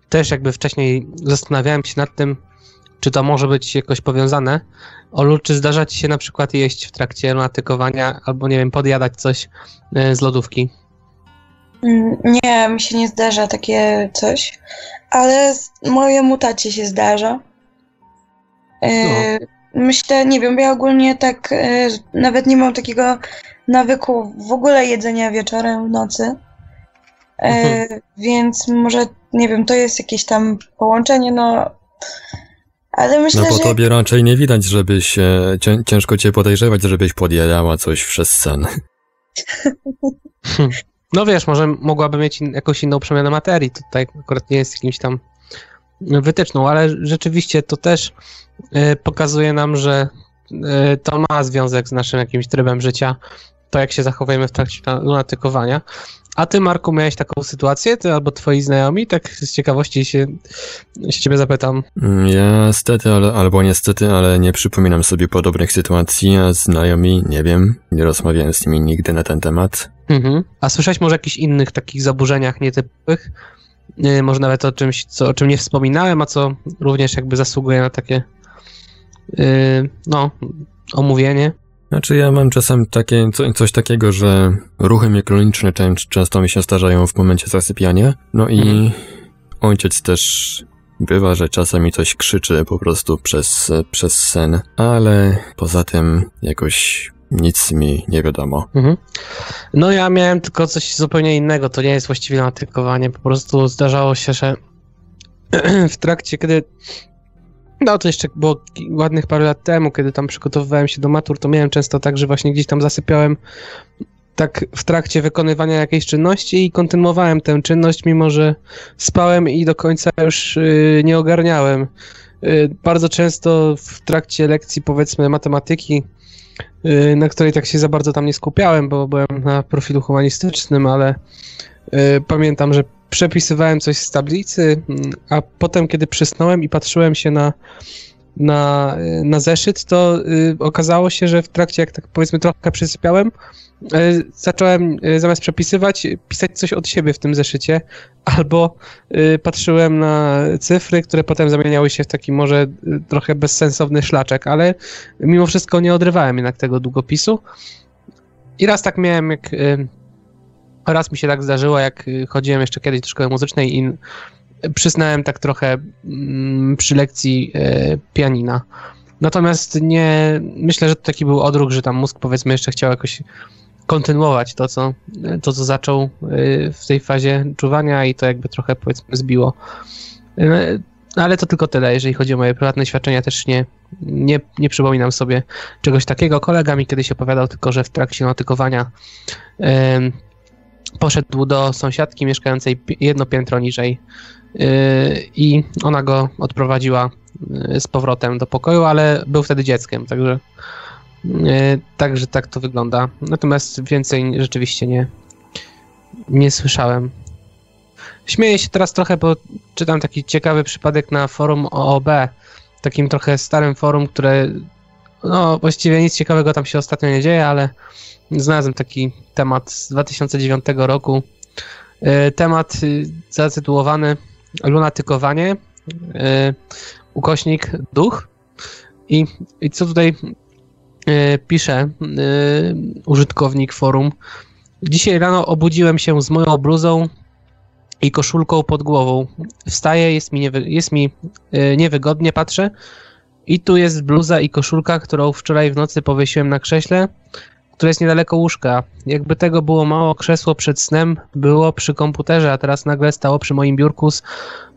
S3: też jakby wcześniej zastanawiałem się nad tym, czy to może być jakoś powiązane? Olu, czy zdarza ci się na przykład jeść w trakcie lunatykowania albo, nie wiem, podjadać coś e, z lodówki?
S2: Mm, nie, mi się nie zdarza takie coś, ale mojemu tacie się zdarza. E, no. Myślę, nie wiem, ja ogólnie tak e, nawet nie mam takiego nawyku w ogóle jedzenia wieczorem, w nocy. Mhm. Więc może, nie wiem, to jest jakieś tam połączenie, no ale myślę,
S1: no po
S2: że...
S1: tobie raczej nie widać, żebyś, e, ciężko cię podejrzewać, żebyś podjadała coś przez sen.
S3: No wiesz, może mogłaby mieć in, jakąś inną przemianę materii, tutaj akurat nie jest jakimś tam wytyczną, ale rzeczywiście to też e, pokazuje nam, że e, to ma związek z naszym jakimś trybem życia, to jak się zachowujemy w trakcie lunatykowania. A ty, Marku, miałeś taką sytuację, ty albo twoi znajomi? Tak z ciekawości się, się ciebie zapytam.
S1: Mm, Ja stety, ale, albo niestety, ale nie przypominam sobie podobnych sytuacji, a znajomi, nie wiem, nie rozmawiałem z nimi nigdy na ten temat.
S3: Mhm. A słyszałeś może o jakichś innych takich zaburzeniach nietypowych? Yy, może nawet o czymś, co, o czym nie wspominałem, a co również jakby zasługuje na takie yy, no, omówienie.
S1: Znaczy ja mam czasem takie, co, coś takiego, że ruchy mikroniczne czę- często mi się zdarzają w momencie zasypiania, no i
S3: Mhm.
S1: ojciec też bywa, że czasem mi coś krzyczy po prostu przez, przez sen, ale poza tym jakoś nic mi nie wiadomo.
S3: Mhm. No ja miałem tylko coś zupełnie innego, to nie jest właściwie natykowanie, po prostu zdarzało się, że w trakcie, kiedy no to jeszcze było ładnych parę lat temu, kiedy tam przygotowywałem się do matur, to miałem często tak, że właśnie gdzieś tam zasypiałem tak w trakcie wykonywania jakiejś czynności i kontynuowałem tę czynność, mimo że spałem i do końca już y, nie ogarniałem. Y, bardzo często w trakcie lekcji powiedzmy matematyki y, na której tak się za bardzo tam nie skupiałem, bo byłem na profilu humanistycznym, ale pamiętam, że przepisywałem coś z tablicy, mm, a potem, kiedy przysnąłem i patrzyłem się na, na, y, na zeszyt, to y, okazało się, że w trakcie, jak tak powiedzmy trochę przysypiałem, y, zacząłem y, zamiast przepisywać, pisać coś od siebie w tym zeszycie, albo y, patrzyłem na cyfry, które potem zamieniały się w taki może y, trochę bezsensowny szlaczek, ale mimo wszystko nie odrywałem jednak tego długopisu. I raz tak miałem, jak. Raz mi się tak zdarzyło, jak y, chodziłem jeszcze kiedyś do szkoły muzycznej i przysnąłem tak trochę mm, przy lekcji y, pianina. Natomiast nie. Myślę, że to taki był odruch, że tam mózg powiedzmy jeszcze chciał jakoś kontynuować to, co, to, co zaczął y, w tej fazie czuwania i to jakby trochę powiedzmy zbiło. Y, Ale to tylko tyle, jeżeli chodzi o moje prywatne świadczenia, też nie, nie, nie przypominam sobie czegoś takiego. Kolega mi kiedyś opowiadał tylko, że w trakcie notykowania poszedł do sąsiadki mieszkającej jedno piętro niżej yy, i ona go odprowadziła yy, z powrotem do pokoju, ale był wtedy dzieckiem, także yy, także tak to wygląda. Natomiast więcej rzeczywiście nie, nie słyszałem. Śmieję się teraz trochę, bo czytam taki ciekawy przypadek na forum OOB, takim trochę starym forum, które no właściwie nic ciekawego tam się ostatnio nie dzieje, ale znalazłem taki temat z 2009 roku. E, Temat y, zatytułowany Lunatykowanie, e, ukośnik duch. I, i co tutaj e, pisze użytkownik forum. Dzisiaj rano obudziłem się z moją bluzą i koszulką pod głową. Wstaję, jest mi, niewy, jest mi niewygodnie, patrzę. I tu jest bluza i koszulka, którą wczoraj w nocy powiesiłem na krześle, które jest niedaleko łóżka. Jakby tego było mało, krzesło przed snem było przy komputerze, a teraz nagle stało przy moim biurku z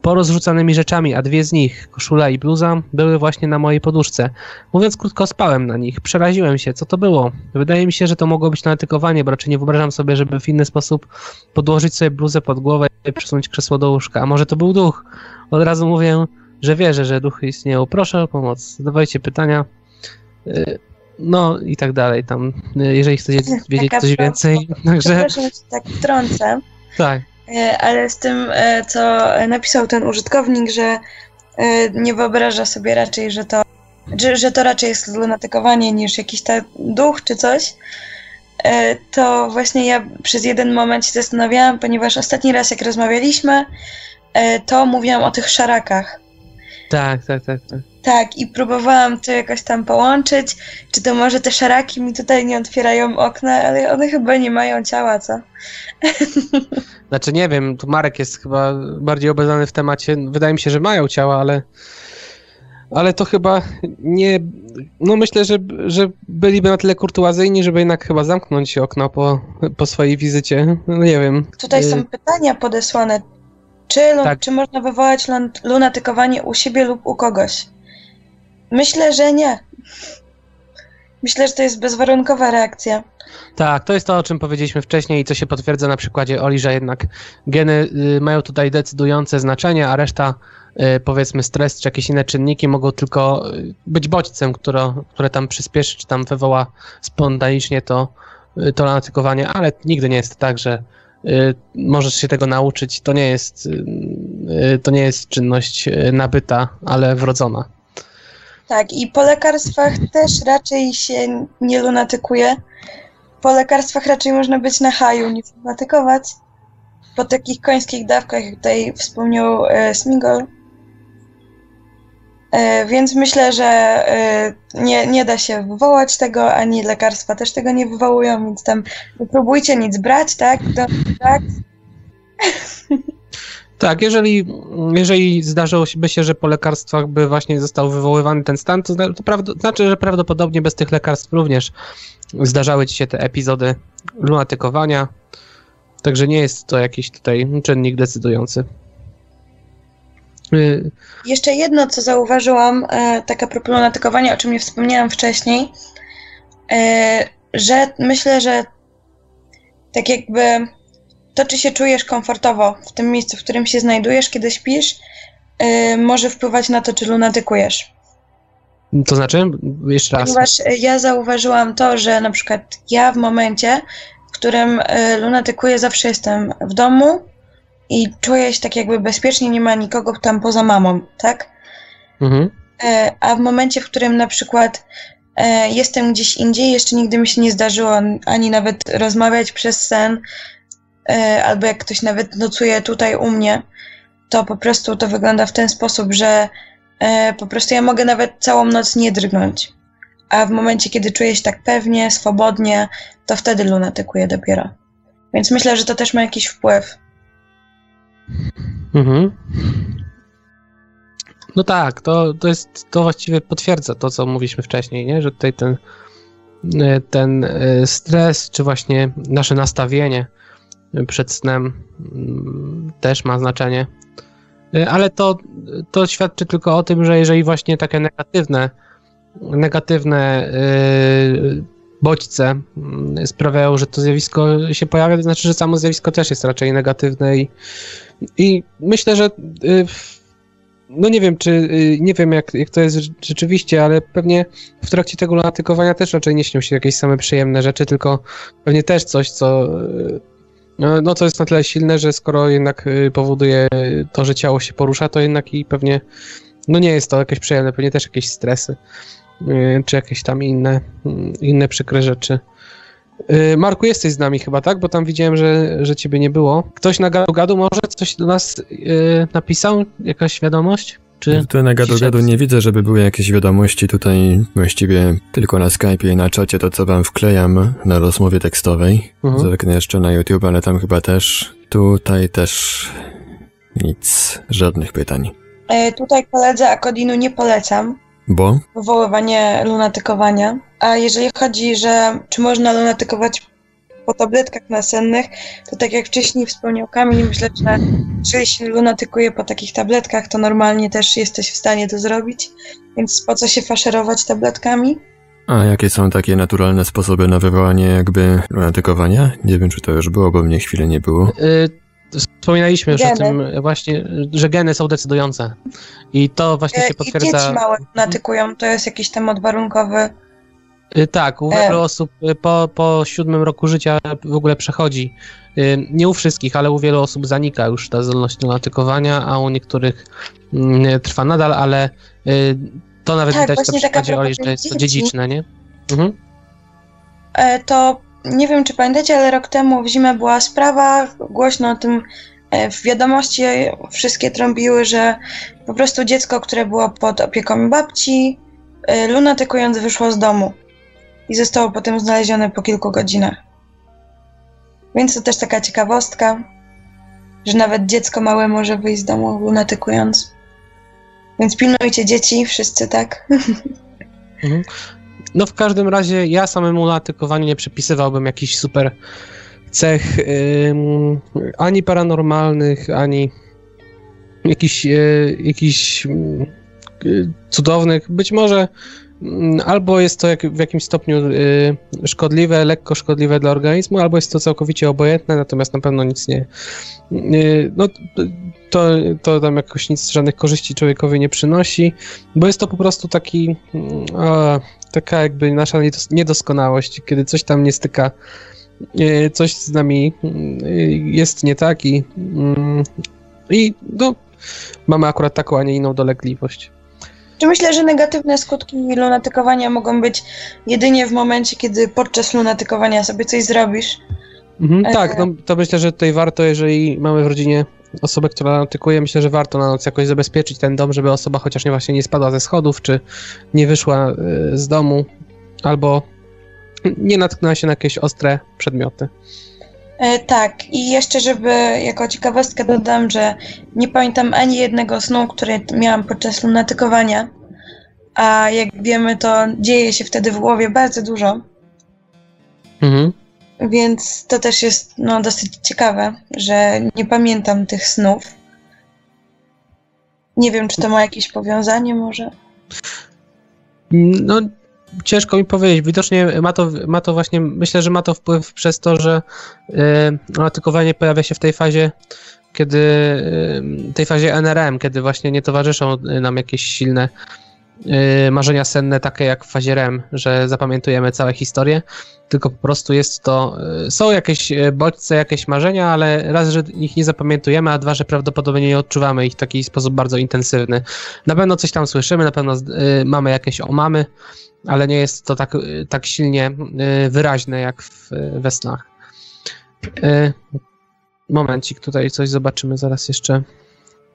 S3: porozrzucanymi rzeczami, a dwie z nich, koszula i bluza, były właśnie na mojej poduszce. Mówiąc krótko, spałem na nich. Przeraziłem się. Co to było? Wydaje mi się, że to mogło być natykowanie, bo raczej nie wyobrażam sobie, żeby w inny sposób podłożyć sobie bluzę pod głowę i przesunąć krzesło do łóżka. A może to był duch? Od razu mówię, że wierzę, że duchy istnieją. Proszę o pomoc. Zadawajcie pytania. Y, No i tak dalej. Tam, jeżeli chcecie wiedzieć
S2: Taka
S3: coś więcej, także
S2: Przepraszam, że się tak wtrącę,
S3: tak.
S2: e, ale z tym, e, co napisał ten użytkownik, że e, nie wyobraża sobie raczej, że to, że, że to raczej jest lunatykowanie niż jakiś ta duch czy coś, to właśnie ja przez jeden moment się zastanawiałam, ponieważ ostatni raz jak rozmawialiśmy, to mówiłam o tych szarakach.
S3: Tak, tak, tak, tak.
S2: Tak, i próbowałam to jakoś tam połączyć. Czy to może te szaraki mi tutaj nie otwierają okna, ale one chyba nie mają ciała, co?
S3: Znaczy nie wiem, tu Marek jest chyba bardziej obeznany w temacie. Wydaje mi się, że mają ciała, ale ale to chyba nie. No myślę, że, że byliby na tyle kurtuazyjni, żeby jednak chyba zamknąć okno po, po swojej wizycie. No nie wiem.
S2: Tutaj
S3: Y,
S2: są pytania podesłane. Czy,
S3: Tak.
S2: czy można wywołać lun- lunatykowanie u siebie lub u kogoś? Myślę, że nie. Myślę, że to jest bezwarunkowa reakcja.
S3: Tak, to jest to, o czym powiedzieliśmy wcześniej i co się potwierdza na przykładzie Oli, że jednak geny y, mają tutaj decydujące znaczenie, a reszta, y, powiedzmy stres czy jakieś inne czynniki mogą tylko y, być bodźcem, które, które tam przyspieszy, czy tam wywoła spontanicznie to, to lunatykowanie, ale nigdy nie jest tak, że możesz się tego nauczyć. To nie jest, to nie jest czynność nabyta, ale wrodzona.
S2: Tak, i po lekarstwach też raczej się nie lunatykuje. Po lekarstwach raczej można być na haju niż lunatykować. Po takich końskich dawkach, jak tutaj wspomniał e, Smigol. E, więc myślę, że e, nie, nie da się wywołać tego, ani lekarstwa też tego nie wywołują, więc tam nie próbujcie nic brać, tak? Do, tak?
S3: Tak, jeżeli, jeżeli zdarzyłoby się, że po lekarstwach by właśnie został wywoływany ten stan, to, to znaczy, że prawdopodobnie bez tych lekarstw również zdarzały ci się te epizody lunatykowania. Także nie jest to jakiś tutaj czynnik decydujący. Y,
S2: Jeszcze jedno, co zauważyłam, e, tak a propos lunatykowania, o czym nie wspomniałam wcześniej, e, że myślę, że tak jakby to, czy się czujesz komfortowo w tym miejscu, w którym się znajdujesz, kiedy śpisz, e, może wpływać na to, czy lunatykujesz.
S3: To znaczy, jeszcze raz.
S2: Ponieważ e, ja zauważyłam to, że na przykład ja w momencie, w którym e, lunatykuję, zawsze jestem w domu i czuję się tak jakby bezpiecznie, nie ma nikogo tam poza mamą, tak?
S3: Mhm.
S2: E, A w momencie, w którym na przykład jestem gdzieś indziej, jeszcze nigdy mi się nie zdarzyło an- ani nawet rozmawiać przez sen, albo jak ktoś nawet nocuje tutaj u mnie, to po prostu to wygląda w ten sposób, że e, po prostu ja mogę nawet całą noc nie drgnąć. A w momencie, kiedy czuję się tak pewnie, swobodnie, to wtedy lunatykuję dopiero. Więc myślę, że to też ma jakiś wpływ.
S3: Mhm. No tak, to, to jest, to właściwie potwierdza to, co mówiliśmy wcześniej, nie? że tutaj ten, e, ten e, stres, czy właśnie nasze nastawienie przed snem mm, też ma znaczenie. E, Ale to, to świadczy tylko o tym, że jeżeli właśnie takie negatywne, negatywne e, bodźce mm, sprawiają, że to zjawisko się pojawia, to znaczy, że samo zjawisko też jest raczej negatywne i, i myślę, że y, no nie wiem, czy y, nie wiem jak, jak to jest rze- rzeczywiście, ale pewnie w trakcie tego lunatykowania też raczej nie śnią się jakieś same przyjemne rzeczy, tylko pewnie też coś, co y, no, no co jest na tyle silne, że skoro jednak y, powoduje to, że ciało się porusza, to jednak i pewnie no nie jest to jakieś przyjemne, pewnie też jakieś stresy, y, czy jakieś tam inne, mm, inne przykre rzeczy. Y, Marku, jesteś z nami chyba, tak? Bo tam widziałem, że, że ciebie nie było. Ktoś na gadu, gadu może coś do nas napisał? Jakaś wiadomość? Czy...
S1: Tu na gadu gadu nie widzę, żeby były jakieś wiadomości tutaj, właściwie tylko na Skype'ie i na czacie to, co wam wklejam na rozmowie tekstowej.
S3: Mhm.
S1: Zerknę jeszcze na YouTube, ale tam chyba też, tutaj też nic, żadnych pytań.
S2: E, Tutaj koledze Akodinu nie polecam,
S1: Bo?
S2: wywoływanie lunatykowania. A jeżeli chodzi, że czy można lunatykować po tabletkach nasennych, to tak jak wcześniej wspomniał Kamil, myślę, że jeżeli się lunatykuje po takich tabletkach, to normalnie też jesteś w stanie to zrobić. Więc po co się faszerować tabletkami?
S1: A jakie są takie naturalne sposoby na wywołanie jakby lunatykowania? Nie wiem, czy to już było, bo mnie chwilę nie było.
S3: Y, wspominaliśmy już o
S2: Geny.
S3: tym właśnie, że geny są decydujące. I to właśnie
S2: E,
S3: się
S2: I
S3: potwierdza.
S2: dzieci małe lunatykują, to jest jakiś temat warunkowy.
S3: Y, Tak, u wielu osób y, po, po siódmym roku życia w ogóle przechodzi. Y, Nie u wszystkich, ale u wielu osób zanika już ta zdolność do natykowania, a u niektórych mm, trwa nadal, ale to nawet
S2: Tak,
S3: widać
S2: taka
S3: przykładzie Oli, że jest to dziedziczne, nie? Mhm.
S2: E, to nie wiem, czy pamiętacie, ale rok temu w zimę była sprawa, głośno o tym e, w wiadomości wszystkie trąbiły, że po prostu dziecko, które było pod opieką babci, e, lunatykując wyszło z domu i zostało potem znalezione po kilku godzinach. Więc to też taka ciekawostka, że nawet dziecko małe może wyjść z domu lunatykując. Więc pilnujcie dzieci, wszyscy tak.
S3: Mhm. No w każdym razie ja samemu natykowaniu nie przypisywałbym jakichś super cech ani paranormalnych, ani jakichś, y, jakichś mm, y, cudownych. Być może albo jest to jak, w jakimś stopniu y, szkodliwe, lekko szkodliwe dla organizmu, albo jest to całkowicie obojętne, natomiast na pewno nic nie. Y, no, to, to tam jakoś nic, żadnych korzyści człowiekowi nie przynosi, bo jest to po prostu taki. O, taka jakby nasza niedoskonałość, kiedy coś tam nie styka, y, coś z nami y, jest nie tak i, mm, i no, mamy akurat taką, a nie inną dolegliwość.
S2: Czy myślę, że negatywne skutki lunatykowania mogą być jedynie w momencie, kiedy podczas lunatykowania sobie coś zrobisz?
S3: Mhm, e, tak, no, to myślę, że tutaj warto, jeżeli mamy w rodzinie osobę, która lunatykuje, myślę, że warto na noc jakoś zabezpieczyć ten dom, żeby osoba chociaż nie właśnie nie spadła ze schodów, czy nie wyszła e, z domu, albo nie natknęła się na jakieś ostre przedmioty.
S2: E, tak, i jeszcze, żeby jako ciekawostkę dodam, że nie pamiętam ani jednego snu, który miałam podczas lunatykowania, a jak wiemy, to dzieje się wtedy w głowie bardzo dużo. Mhm. Więc to też jest no, dosyć ciekawe, że nie pamiętam tych snów. Nie wiem, czy to ma jakieś powiązanie może.
S3: No, ciężko mi powiedzieć. Widocznie ma to, ma to właśnie, myślę, że ma to wpływ przez to, że yy, pojawia się w tej fazie, kiedy yy, tej fazie NRM, kiedy właśnie nie towarzyszą nam jakieś silne marzenia senne, takie jak w fazie REM, że zapamiętujemy całe historie, tylko po prostu jest to, yy, są jakieś yy, bodźce, jakieś marzenia, ale raz, że ich nie zapamiętujemy, a dwa, że prawdopodobnie nie odczuwamy ich w taki sposób bardzo intensywny. Na pewno coś tam słyszymy, na pewno mamy jakieś omamy, ale nie jest to tak, tak silnie y, wyraźne jak w, we snach. Y, momencik, tutaj coś zobaczymy zaraz jeszcze.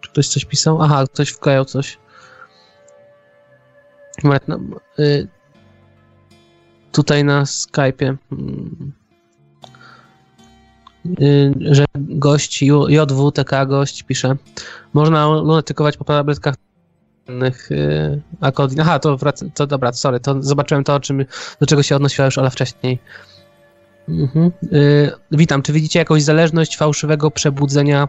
S3: Czy ktoś coś pisał? Aha, ktoś wklejał coś. Moment, no, y, tutaj na Skype'ie, mm, że gość JWTK gość pisze, można lunatykować po tabletkach innych yy, Aha, to, wrac- to dobra, sorry, to zobaczyłem to, o czym, do czego się odnosiła już Ola wcześniej. Mhm. Yy, witam, czy widzicie jakąś zależność fałszywego przebudzenia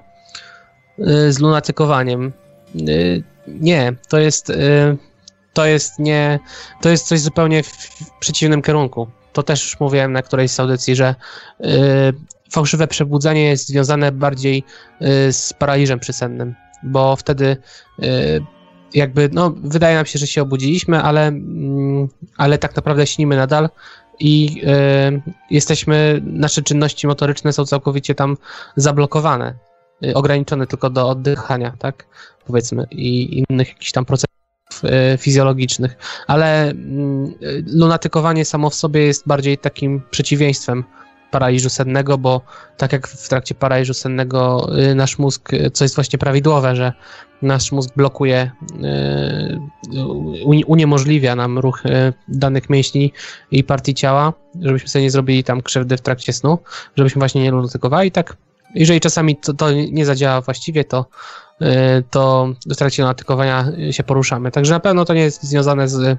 S3: yy, z lunatykowaniem? Yy, nie, to jest, to jest nie, to jest coś zupełnie w, przeciwnym kierunku. To też już mówiłem na którejś z audycji, że yy, fałszywe przebudzenie jest związane bardziej z paraliżem przysennym, bo wtedy jakby, no, wydaje nam się, że się obudziliśmy, ale, mm, ale tak naprawdę śnimy nadal i y, jesteśmy, nasze czynności motoryczne są całkowicie tam zablokowane, y, ograniczone tylko do oddychania, tak, powiedzmy, i innych jakichś tam procesów y, fizjologicznych, ale y, lunatykowanie samo w sobie jest bardziej takim przeciwieństwem paraliżu sennego, bo tak jak w trakcie paraliżu sennego y, nasz mózg, co jest właśnie prawidłowe, że nasz mózg blokuje, uniemożliwia nam ruch danych mięśni i partii ciała, żebyśmy sobie nie zrobili tam krzywdy w trakcie snu, żebyśmy właśnie nie lunatykowali. Tak, jeżeli czasami to, to nie zadziała właściwie, to to w trakcie lunatykowania się poruszamy. Także na pewno to nie jest związane z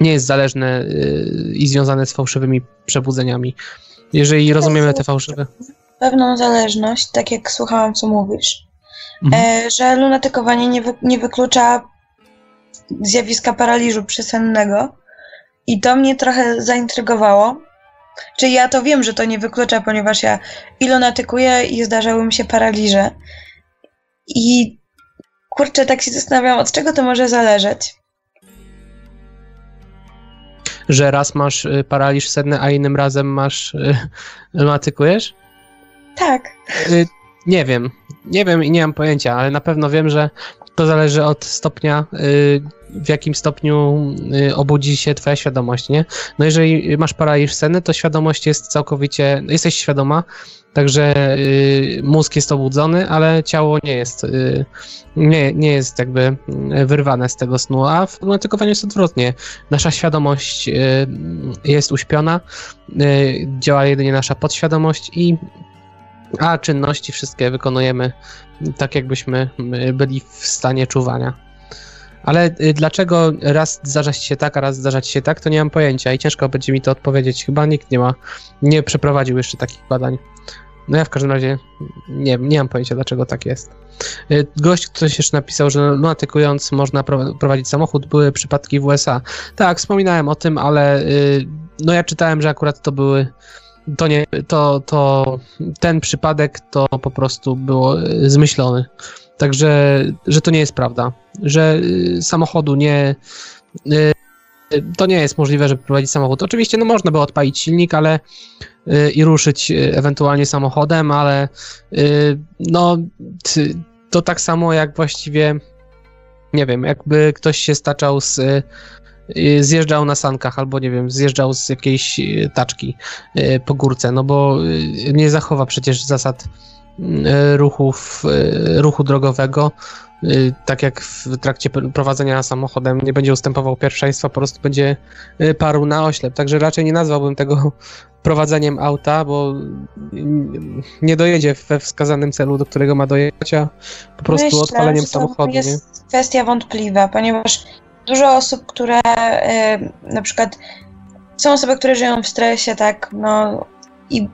S3: nie jest zależne i związane z fałszywymi przebudzeniami. Jeżeli rozumiemy te fałszywe.
S2: Pewną zależność, tak jak słuchałam, co mówisz, mhm. e, że lunatykowanie nie, wy, nie wyklucza zjawiska paraliżu przysennego. I to mnie trochę zaintrygowało. Czyli ja to wiem, że to nie wyklucza, ponieważ ja i lunatykuję i zdarzały mi się paraliże. I kurczę, tak się zastanawiam, od czego to może zależeć
S3: że raz masz y, paraliż senny, a innym razem masz lunatykujesz?
S2: Tak.
S3: Y, nie wiem. Nie wiem i nie mam pojęcia, ale na pewno wiem, że to zależy od stopnia, y, w jakim stopniu obudzi się twoja świadomość, nie? No jeżeli masz paraliż senny, to świadomość jest całkowicie, jesteś świadoma, Także y, mózg jest obudzony, ale ciało nie jest, y, nie, nie jest jakby y, wyrwane z tego snu, a w lunatykowaniu jest odwrotnie. Nasza świadomość y, jest uśpiona, y, działa jedynie nasza podświadomość i a czynności wszystkie wykonujemy tak, jakbyśmy y, byli w stanie czuwania. Ale dlaczego raz zdarza się tak, a raz zdarza się tak, to nie mam pojęcia i ciężko będzie mi to odpowiedzieć. Chyba nikt nie ma, nie przeprowadził jeszcze takich badań. No ja w każdym razie nie, nie mam pojęcia, dlaczego tak jest. Y, Gość ktoś jeszcze napisał, że lunatykując można pro- prowadzić samochód. Były przypadki w USA. Tak, wspominałem o tym, ale y, no ja czytałem, że akurat to były to nie, to, to ten przypadek to po prostu było y, zmyślony. Także, że to nie jest prawda. Że y, samochodu nie. y, To nie jest możliwe, żeby prowadzić samochód. Oczywiście, no można by odpalić silnik, ale y, i ruszyć ewentualnie samochodem, ale no to tak samo jak właściwie nie wiem, jakby ktoś się staczał z zjeżdżał na sankach albo nie wiem, zjeżdżał z jakiejś taczki po górce, no bo nie zachowa przecież zasad ruchów, y, ruchu drogowego, y, tak jak w trakcie prowadzenia samochodem nie będzie ustępował pierwszeństwa, po prostu będzie parł na oślep, także raczej nie nazwałbym tego prowadzeniem auta, bo nie dojedzie we wskazanym celu, do którego ma dojechać, a po prostu
S2: Myślę,
S3: odpaleniem
S2: że to
S3: samochodu, nie?
S2: jest kwestia wątpliwa, ponieważ dużo osób, które na przykład są osoby, które żyją w stresie, tak, no i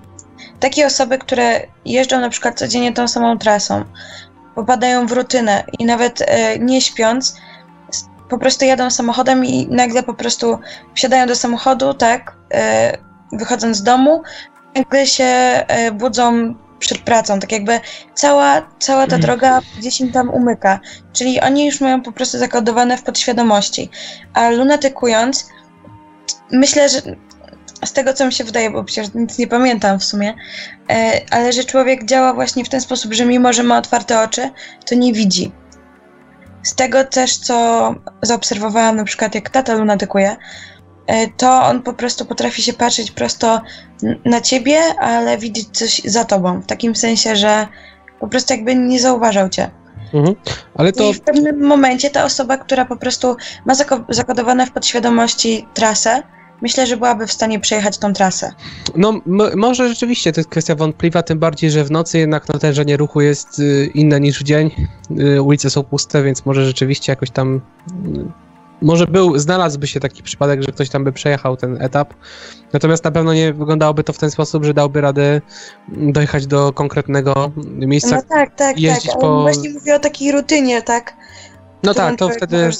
S2: takie osoby, które jeżdżą na przykład codziennie tą samą trasą, popadają w rutynę i nawet y, nie śpiąc, po prostu jadą samochodem i nagle po prostu wsiadają do samochodu, tak, y, wychodząc z domu, nagle się y, budzą przed pracą, tak jakby cała, cała ta droga gdzieś im tam umyka. Czyli oni już mają po prostu zakodowane w podświadomości. A lunatykując, myślę, że z tego co mi się wydaje, bo przecież nic nie pamiętam w sumie, e, ale że człowiek działa właśnie w ten sposób, że mimo, że ma otwarte oczy, to nie widzi. Z tego też, co zaobserwowałam, na przykład jak tata lunatykuje, e, to on po prostu potrafi się patrzeć prosto na ciebie, ale widzieć coś za tobą. W takim sensie, że po prostu jakby nie zauważał cię.
S3: Mhm. Ale to
S2: I w pewnym momencie ta osoba, która po prostu ma zako- zakodowane w podświadomości trasę, myślę, że byłaby w stanie przejechać tą trasę.
S3: No, może rzeczywiście to jest kwestia wątpliwa, tym bardziej, że w nocy jednak natężenie ruchu jest y, inne niż w dzień. Y, ulice są puste, więc może rzeczywiście jakoś tam. y, może był, znalazłby się taki przypadek, że ktoś tam by przejechał ten etap. Natomiast na pewno nie wyglądałoby to w ten sposób, że dałby radę dojechać do konkretnego miejsca.
S2: No tak, tak,
S3: jeździć
S2: tak.
S3: po-
S2: właśnie mówię o takiej rutynie, tak?
S3: No tak, to wtedy. y,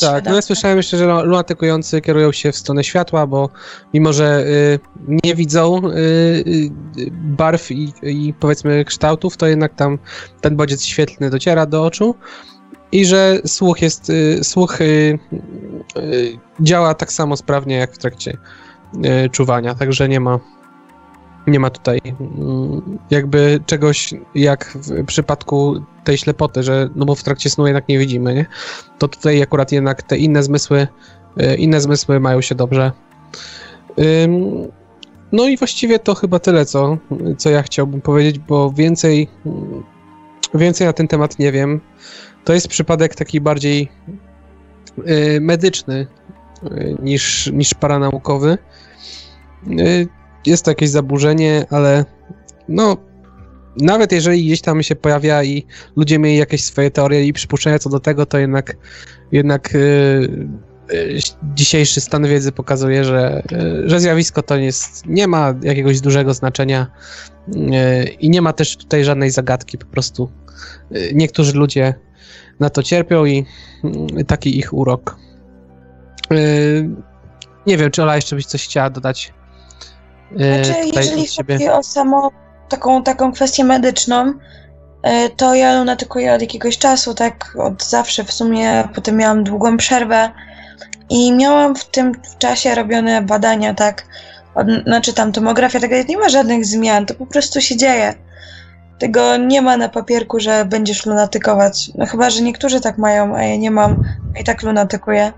S3: Tak, no ja słyszałem jeszcze, że lunatykujący kierują się w stronę światła, bo mimo, że y, nie widzą y, barw i, i powiedzmy kształtów, to jednak tam ten bodziec świetlny dociera do oczu i że słuch jest, y, słuch działa tak samo sprawnie jak w trakcie czuwania, także nie ma nie ma tutaj mm, jakby czegoś jak w przypadku tej ślepoty, że no bo w trakcie snu jednak nie widzimy, nie? To tutaj akurat jednak te inne zmysły, y, inne zmysły mają się dobrze. No i właściwie to chyba tyle, co, co ja chciałbym powiedzieć, bo więcej, mm, więcej na ten temat nie wiem. To jest przypadek taki bardziej y, medyczny y, niż, niż paranaukowy. Jest to jakieś zaburzenie, ale no nawet jeżeli gdzieś tam się pojawia i ludzie mieli jakieś swoje teorie i przypuszczenia co do tego, to jednak, jednak y, y, dzisiejszy stan wiedzy pokazuje, że, y, że zjawisko to jest, nie ma jakiegoś dużego znaczenia y, i nie ma też tutaj żadnej zagadki, po prostu y, niektórzy ludzie na to cierpią i y, taki ich urok. Nie wiem, czy Ola jeszcze byś coś chciała dodać? Y,
S2: Znaczy, jeżeli chodzi o samą taką, taką kwestię medyczną, e, to ja lunatykuję od jakiegoś czasu, tak od zawsze w sumie, potem miałam długą przerwę i miałam w tym czasie robione badania, tak, od, znaczy tam tomografia, tego nie ma żadnych zmian, to po prostu się dzieje. Tego nie ma na papierku, że będziesz lunatykować. No chyba, że niektórzy tak mają, a ja nie mam i tak lunatykuję.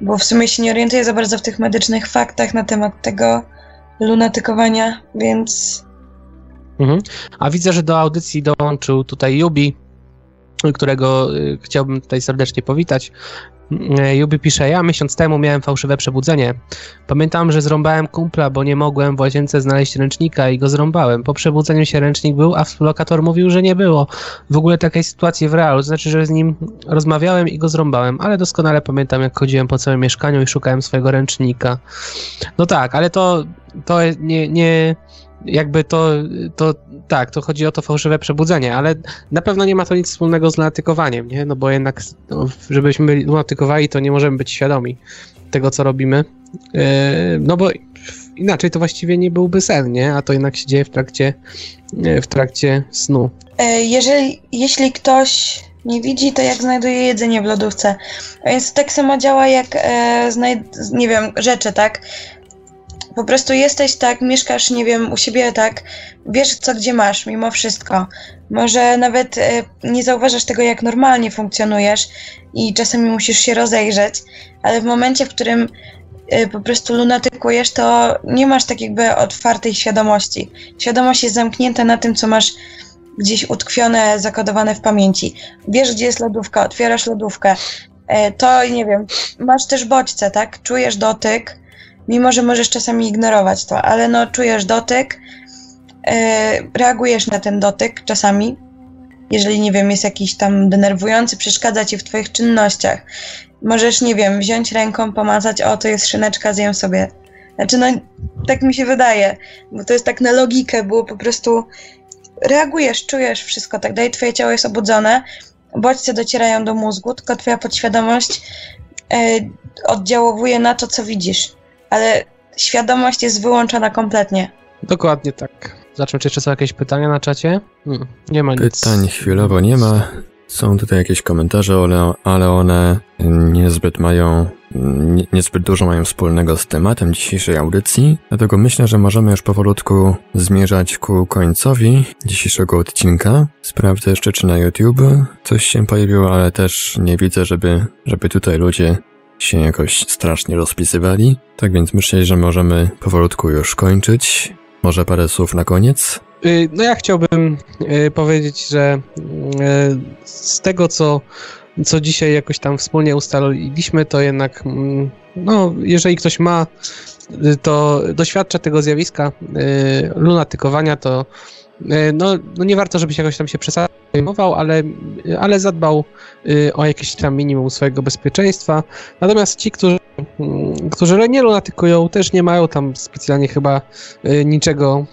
S2: Bo w sumie się nie orientuję za bardzo w tych medycznych faktach na temat tego lunatykowania, więc
S3: Mhm. A widzę, że do audycji dołączył tutaj Jubi, którego y, chciałbym tutaj serdecznie powitać. Y, Jubi pisze, ja miesiąc temu miałem fałszywe przebudzenie. Pamiętam, że zrąbałem kumpla, bo nie mogłem w łazience znaleźć ręcznika i go zrąbałem. Po przebudzeniu się ręcznik był, a współlokator mówił, że nie było. W ogóle takiej sytuacji w realu, znaczy, że z nim rozmawiałem i go zrąbałem, ale doskonale pamiętam, jak chodziłem po całym mieszkaniu i szukałem swojego ręcznika. No tak, ale to, to nie, nie, jakby to, to tak, to chodzi o to fałszywe przebudzenie, ale na pewno nie ma to nic wspólnego z lunatykowaniem, nie? No bo jednak, no, żebyśmy lunatykowali, to nie możemy być świadomi tego, co robimy. Yy, no bo inaczej to właściwie nie byłby sen, nie? A to jednak się dzieje w trakcie, yy, w trakcie snu.
S2: E, Jeżeli, jeśli ktoś nie widzi, to jak znajduje jedzenie w lodówce. Więc tak samo działa jak, e, nie wiem, rzeczy, tak? Po prostu jesteś tak, mieszkasz, nie wiem, u siebie tak, wiesz co gdzie masz, mimo wszystko. Może nawet e, nie zauważasz tego, jak normalnie funkcjonujesz i czasami musisz się rozejrzeć, ale w momencie, w którym e, po prostu lunatykujesz, to nie masz tak jakby otwartej świadomości. Świadomość jest zamknięta na tym, co masz gdzieś utkwione, zakodowane w pamięci. Wiesz, gdzie jest lodówka, otwierasz lodówkę. E, To nie wiem, masz też bodźce, tak? Czujesz dotyk, mimo że możesz czasami ignorować to, ale no czujesz dotyk, e, reagujesz na ten dotyk czasami, jeżeli nie wiem, jest jakiś tam denerwujący, przeszkadza ci w twoich czynnościach. Możesz, nie wiem, wziąć ręką, pomazać, o to jest szyneczka, zjem sobie. Znaczy, no, tak mi się wydaje, bo to jest tak na logikę, było po prostu reagujesz, czujesz wszystko, tak dalej, twoje ciało jest obudzone, bodźce docierają do mózgu, tylko twoja podświadomość e, oddziałowuje na to, co widzisz, ale świadomość jest wyłączona kompletnie.
S3: Dokładnie tak. Czy jeszcze są jakieś pytania na czacie? Hmm, nie ma nic.
S1: Pytań chwilowo nie ma. Są tutaj jakieś komentarze, ale, ale one niezbyt mają, nie, niezbyt dużo mają wspólnego z tematem dzisiejszej audycji. Dlatego myślę, że możemy już powolutku zmierzać ku końcowi dzisiejszego odcinka. Sprawdzę jeszcze, czy na YouTube coś się pojawiło, ale też nie widzę, żeby, żeby tutaj ludzie się jakoś strasznie rozpisywali. Tak więc myślę, że możemy powolutku już kończyć. Może parę słów na koniec?
S3: Y, No ja chciałbym y, powiedzieć, że y, z tego, co, co dzisiaj jakoś tam wspólnie ustaliliśmy, to jednak, mm, no, jeżeli ktoś ma, to doświadcza tego zjawiska lunatykowania, to no, no nie warto, żeby się jakoś tam się przejmował, ale, ale zadbał y, o jakieś tam minimum swojego bezpieczeństwa. Natomiast ci, którzy, mm, którzy nie lunatykują, też nie mają tam specjalnie chyba y, niczego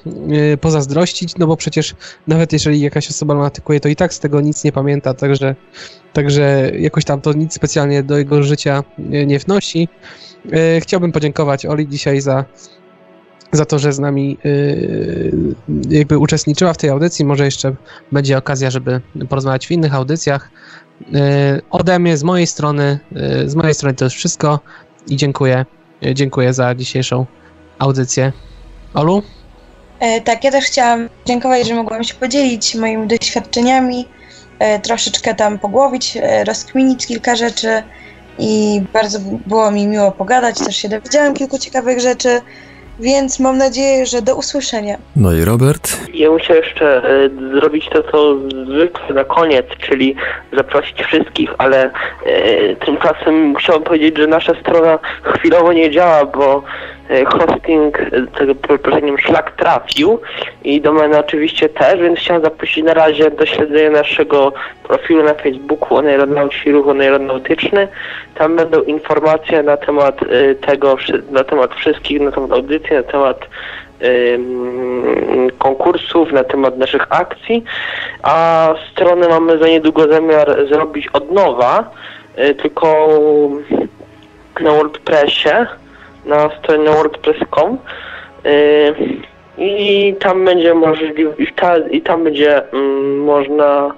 S3: pozazdrościć, no bo przecież nawet jeżeli jakaś osoba lunatykuje, to i tak z tego nic nie pamięta, także, także jakoś tam to nic specjalnie do jego życia nie wnosi. Chciałbym podziękować Oli dzisiaj za, za to, że z nami y, jakby uczestniczyła w tej audycji. Może jeszcze będzie okazja, żeby porozmawiać w innych audycjach. Y, Ode mnie, z mojej strony, y, z mojej strony to już wszystko i dziękuję. Dziękuję za dzisiejszą audycję. Olu?
S2: E, tak, ja też chciałam dziękować, że mogłam się podzielić moimi doświadczeniami, e, troszeczkę tam pogłowić, e, rozkminić kilka rzeczy i bardzo było mi miło pogadać, też się dowiedziałam kilku ciekawych rzeczy, więc mam nadzieję, że do usłyszenia.
S1: No i Robert?
S4: Ja bym chciał jeszcze e, zrobić to, co zwykle na koniec, czyli zaprosić wszystkich, ale e, tymczasem chciałbym powiedzieć, że nasza strona chwilowo nie działa, bo hosting e, tego przeproszeniem szlak trafił i domena oczywiście też, więc chciałem zaprosić na razie do śledzenia naszego profilu na Facebooku Oneironauci Ruch Oneironautyczny. Tam będą informacje na temat e, tego, na temat wszystkich, na temat audycji, na temat konkursów, na temat naszych akcji, a stronę mamy za niedługo zamiar zrobić od nowa, y, tylko na WordPressie, na stronie wordpress.com y, i tam będzie możliwe, i, ta, i tam będzie mm, można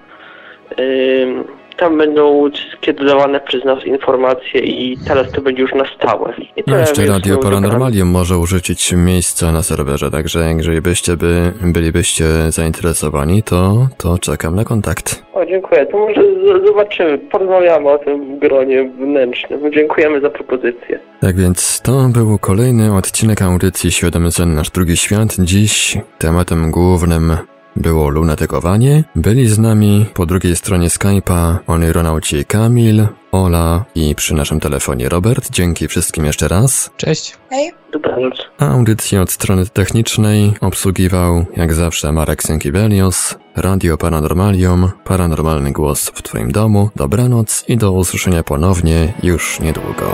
S4: ym, tam będą wszystkie dodawane przez nas informacje i teraz to będzie już na stałe. I
S1: No jeszcze Radio Paranormalium może urzucić miejsca na serwerze, także jeżeli byście by, bylibyście zainteresowani, to, to czekam na kontakt.
S4: O, dziękuję. To może zobaczymy, porozmawiamy o tym w gronie wnętrznym. Dziękujemy za propozycję.
S1: Tak więc to był kolejny odcinek audycji Świadomy Sen Nasz Drugi Świat. Dziś tematem głównym było lunatykowanie. Byli z nami po drugiej stronie Skype'a onironauci Kamil, Ola i przy naszym telefonie Robert. Dzięki wszystkim jeszcze raz.
S3: Cześć.
S2: Hej?
S4: Dobranoc.
S1: A audycję od strony technicznej obsługiwał, jak zawsze, Marek Sękiewelios, Radio Paranormalium, paranormalny głos w Twoim domu. Dobranoc i do usłyszenia ponownie już niedługo.